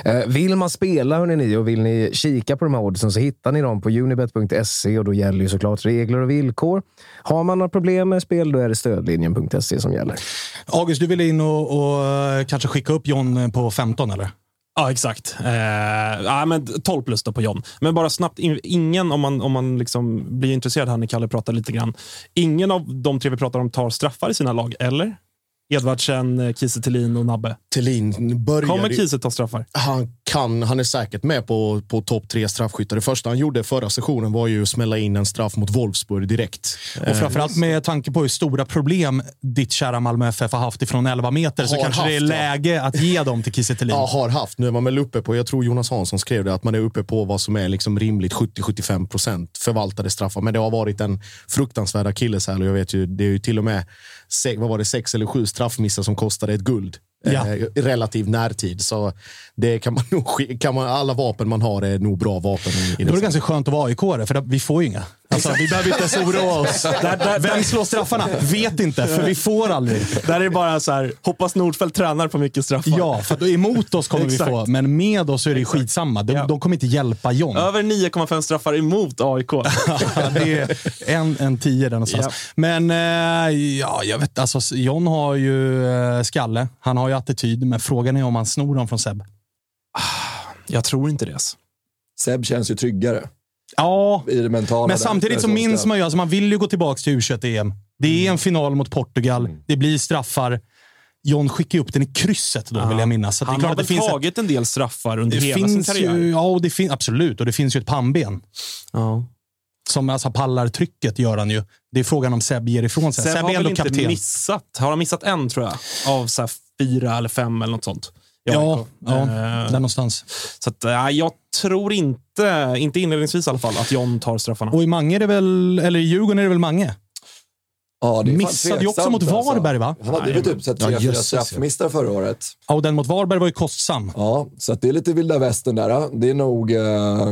Eh, vill man spela hörni, ni, och vill ni kika på de här oddsen så hittar ni dem på unibet.se och då gäller ju såklart regler och villkor. Har man några problem med spel då är det stödlinjen.se som gäller. August, du ville in och, och eh, kanske skicka upp John på 15 eller? Ja, exakt. Eh, ja, men 12 plus då på John. Men bara snabbt, ingen, om man, om man liksom blir intresserad, här när Kalle pratar lite grann. Ingen av de tre vi pratar om tar straffar i sina lag, eller? Edvardsen, Kiese Thelin och Nabbe. Thelin började... Kommer Kiese ta straffar? Han kan, han är säkert med på, på topp tre straffskyttar. Det första han gjorde förra sessionen var ju att smälla in en straff mot Wolfsburg direkt. Och framförallt med tanke på hur stora problem ditt kära Malmö FF har haft ifrån 11 meter så Har kanske det är haft, ja. läge att ge dem till Kiese Thelin. Ja, har haft. Nu är man väl uppe på, jag tror Jonas Hansson skrev det, att man är uppe på vad som är liksom rimligt 70-75 procent förvaltade straffar. Men det har varit en fruktansvärd akilleshäl och jag vet ju, det är ju till och med se, vad var det, sex eller sju straffmissar som kostade ett guld. Ja. Eh, relativ närtid. Så det kan man nog, kan man, alla vapen man har är nog bra vapen. I, i är det ganska skönt att vara aik för vi får ju inga. Alltså, vi behöver inte ens oroa oss. Vem slår straffarna? Vet inte, för vi får aldrig. Där är det bara så här, hoppas Nordfeldt tränar på mycket straffar. Ja, för då emot oss kommer vi få, men med oss är det skitsamma. De, Ja. de kommer inte hjälpa John. Över 9,5 straffar emot AIK. det är en, en tio där någonstans. Ja. Men eh, ja, jag vet, alltså, John har ju eh, skalle. Han har ju attityd, men frågan är om han snor dem från Seb. Jag tror inte det. alltså. Seb känns ju tryggare Ja, i det mentala. men samtidigt så minns man ju, alltså, man vill ju gå tillbaka till U21-EM. Det är en final mot Portugal. Det blir straffar. John skickar upp den i krysset då, vill jag minnas. Så Han har väl finns ett- tagit en del straffar under det hela finns sin karriär. ju, ja, och det fin, absolut. Och det finns ju ett pannben. Ja. Som alltså pallar trycket, gör han ju. Det är frågan om Seb ger ifrån sig. Seb Seb har väl inte kapten. missat? Har han missat en, tror jag? Av så fyra eller fem eller något sånt. Ja, ja Eh, där någonstans. Så att, eh, jag tror inte, inte inledningsvis i alla fall, att John tar straffarna. Och i Mange är det väl, eller i Djurgården är det väl Mange? Ja, det Missade ju också mot Varberg, va? Han hade ju typ sett tre, fyra straffmissar förra året. Ja, och den mot Varberg var ju kostsam. Ja, så att det är lite vilda västern där. Det är nog uh,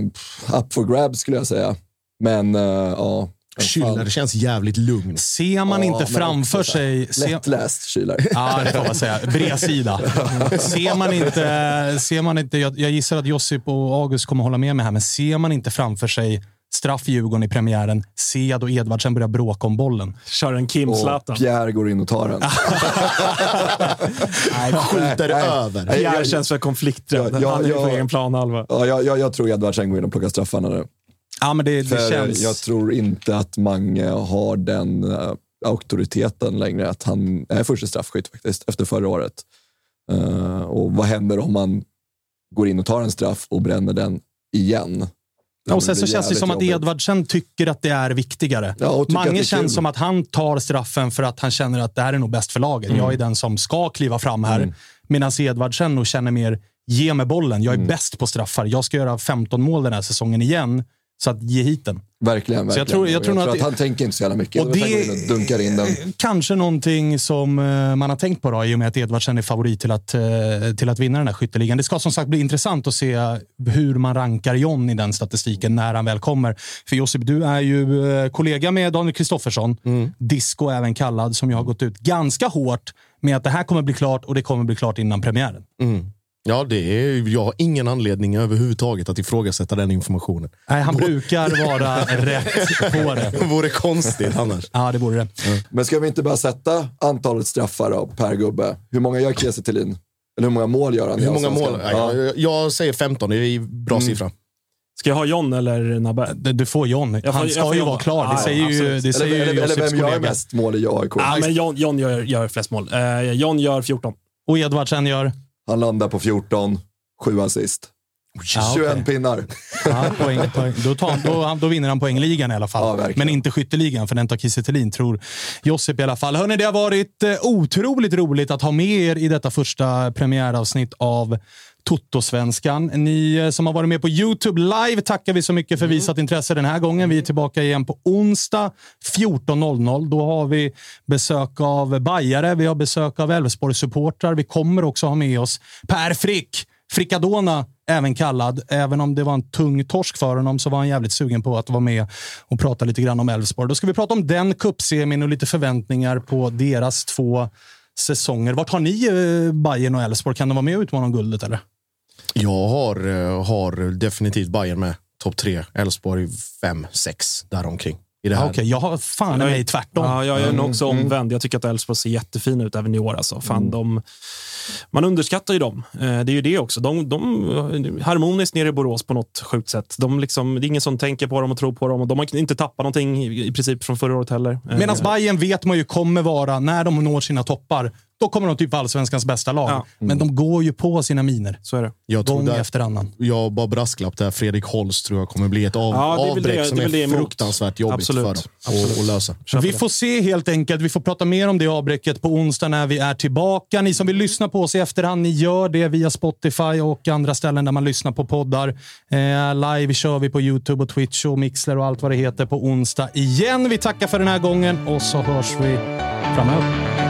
up for grabs skulle jag säga. Men uh, ja. Schüller känns jävligt lugn. Ser man Ja, inte framför sig... Lättläst Schüler. ja, det får man säga. Bredsida. Ser man inte... Ser man inte jag, jag gissar att Josip och August kommer hålla med mig här, men ser man inte framför sig straff i Djurgården i premiären, Sead och Edvardsen börjar bråka om bollen. Kör en Kim Och Zlatan. Pierre går in och tar den. Nej, skjuter Nej. över. Nej. Pierre jag- känns för konflikträdd. Han är på ja. egen planhalva. Ja, jag, jag, jag tror Edvardsen går in och plockar straffarna nu. Ja, men det, det känns... Jag tror inte att Mange har den uh, auktoriteten längre. Att han är första straffskytt faktiskt, efter förra året. Eh, och vad händer om man går in och tar en straff och bränner den igen? Ja, och sen så känns det som att jobbigt. Edvardsen tycker att det är viktigare. Ja, att Mange är känns som att han tar straffen för att han känner att det här är nog bäst för laget. Jag är Mm. den som ska kliva fram här. Medan Edvardsen nog känner mer, ge mig bollen. Jag är Mm. bäst på straffar. Jag ska göra 15 mål den här säsongen igen. Så att ge hit den. Verkligen, verkligen. Så jag tror- jag tror nog att, att det- han tänker inte så jävla mycket. Och det... och dunkar in den. Kanske någonting som eh, man har tänkt på då, i och med att Edvardsen är favorit till att, eh, till att vinna den här skytteligan. Det ska som sagt bli intressant att se hur man rankar John i den statistiken när han väl kommer. För Josip, du är ju eh, kollega med Daniel Kristoffersson, Disco även kallad, som jag har gått ut ganska hårt med att det här kommer bli klart och det kommer bli klart innan premiären. Ja, det är, jag har ingen anledning överhuvudtaget att ifrågasätta den informationen. Nej, han brukar vara rätt på det. Det vore konstigt annars. Ja, det vore det. Men ska vi inte bara sätta antalet straffar då, per gubbe? Hur många gör Kiese Thelin? Eller hur många mål gör han Hur många mål? Ja. Ja. Jag, jag säger 15, det är en bra siffra. Ska jag ha John eller Nabbe? Du du får John. Jag får- Han jag ska ju vara klar. Det Ja, säger ju, absolut. det säger Eller, ju eller, eller vem gör mest mål i AIK? Ja, men John, John gör, gör flest mål. Eh, John gör 14. Och Edvardsen gör? Han landar på 14, 7 assist. Ja, 21 okej. pinnar. Ja, poäng, poäng. Då, tar, då, då vinner han poängligan i alla fall. Ja. Men inte skytteligan, för den tar Kiese tror Josip i alla fall. Hörrni, det har varit eh, otroligt roligt att ha med er i detta första premiäravsnitt av Toto-svenskan. Ni eh, som har varit med på YouTube live tackar vi så mycket för visat intresse den här gången. Vi är tillbaka igen på onsdag 14.00. Då har vi besök av Bajare, vi har besök av Elfsborgs-supportrar. Vi kommer också ha med oss Per Frick, Frickadona även kallad. Även om det var en tung torsk för honom så var han jävligt sugen på att vara med och prata lite grann om Elfsborg. Då ska vi prata om den cupsemin och lite förväntningar på deras två säsonger. Vart har ni eh, Bayern och Elfsborg? Kan de vara med och utmana om guldet eller? Jag har, eh, har definitivt Bayern med topp tre. Elfsborg fem, sex däromkring. I det här. Ja, Okej, jag har fan i mig tvärtom. Ja, jag är nog också Mm, omvänd. Jag tycker att Elfsborg ser jättefina ut även i år. Alltså. Fan, Mm. de, man underskattar ju dem. Eh, Det är ju det också. De, de harmoniskt nere i Borås på något sjukt sätt. De liksom, det är ingen som tänker på dem och tror på dem. Och de har inte tappat någonting i, princip från förra året heller. Eh, Medan Bayern vet man ju kommer vara, när de når sina toppar, då kommer de typ vara allsvenskans bästa lag. Ja. Men de går ju på sina miner. Så är det. Jag Gång där, efter annan. Jag bara brasklapp där. Fredrik Holst tror jag kommer bli ett av, ja, avbräck det, som är, är fruktansvärt jobbigt Absolut. för dem att lösa. Vi får se helt enkelt. Vi får prata mer om det avbräcket på onsdag när vi är tillbaka. Ni som vill lyssna på oss i efterhand, ni gör det via Spotify och andra ställen där man lyssnar på poddar. Eh, live kör vi på YouTube och Twitch och Mixler och allt vad det heter på onsdag igen. Vi tackar för den här gången och så hörs vi framöver.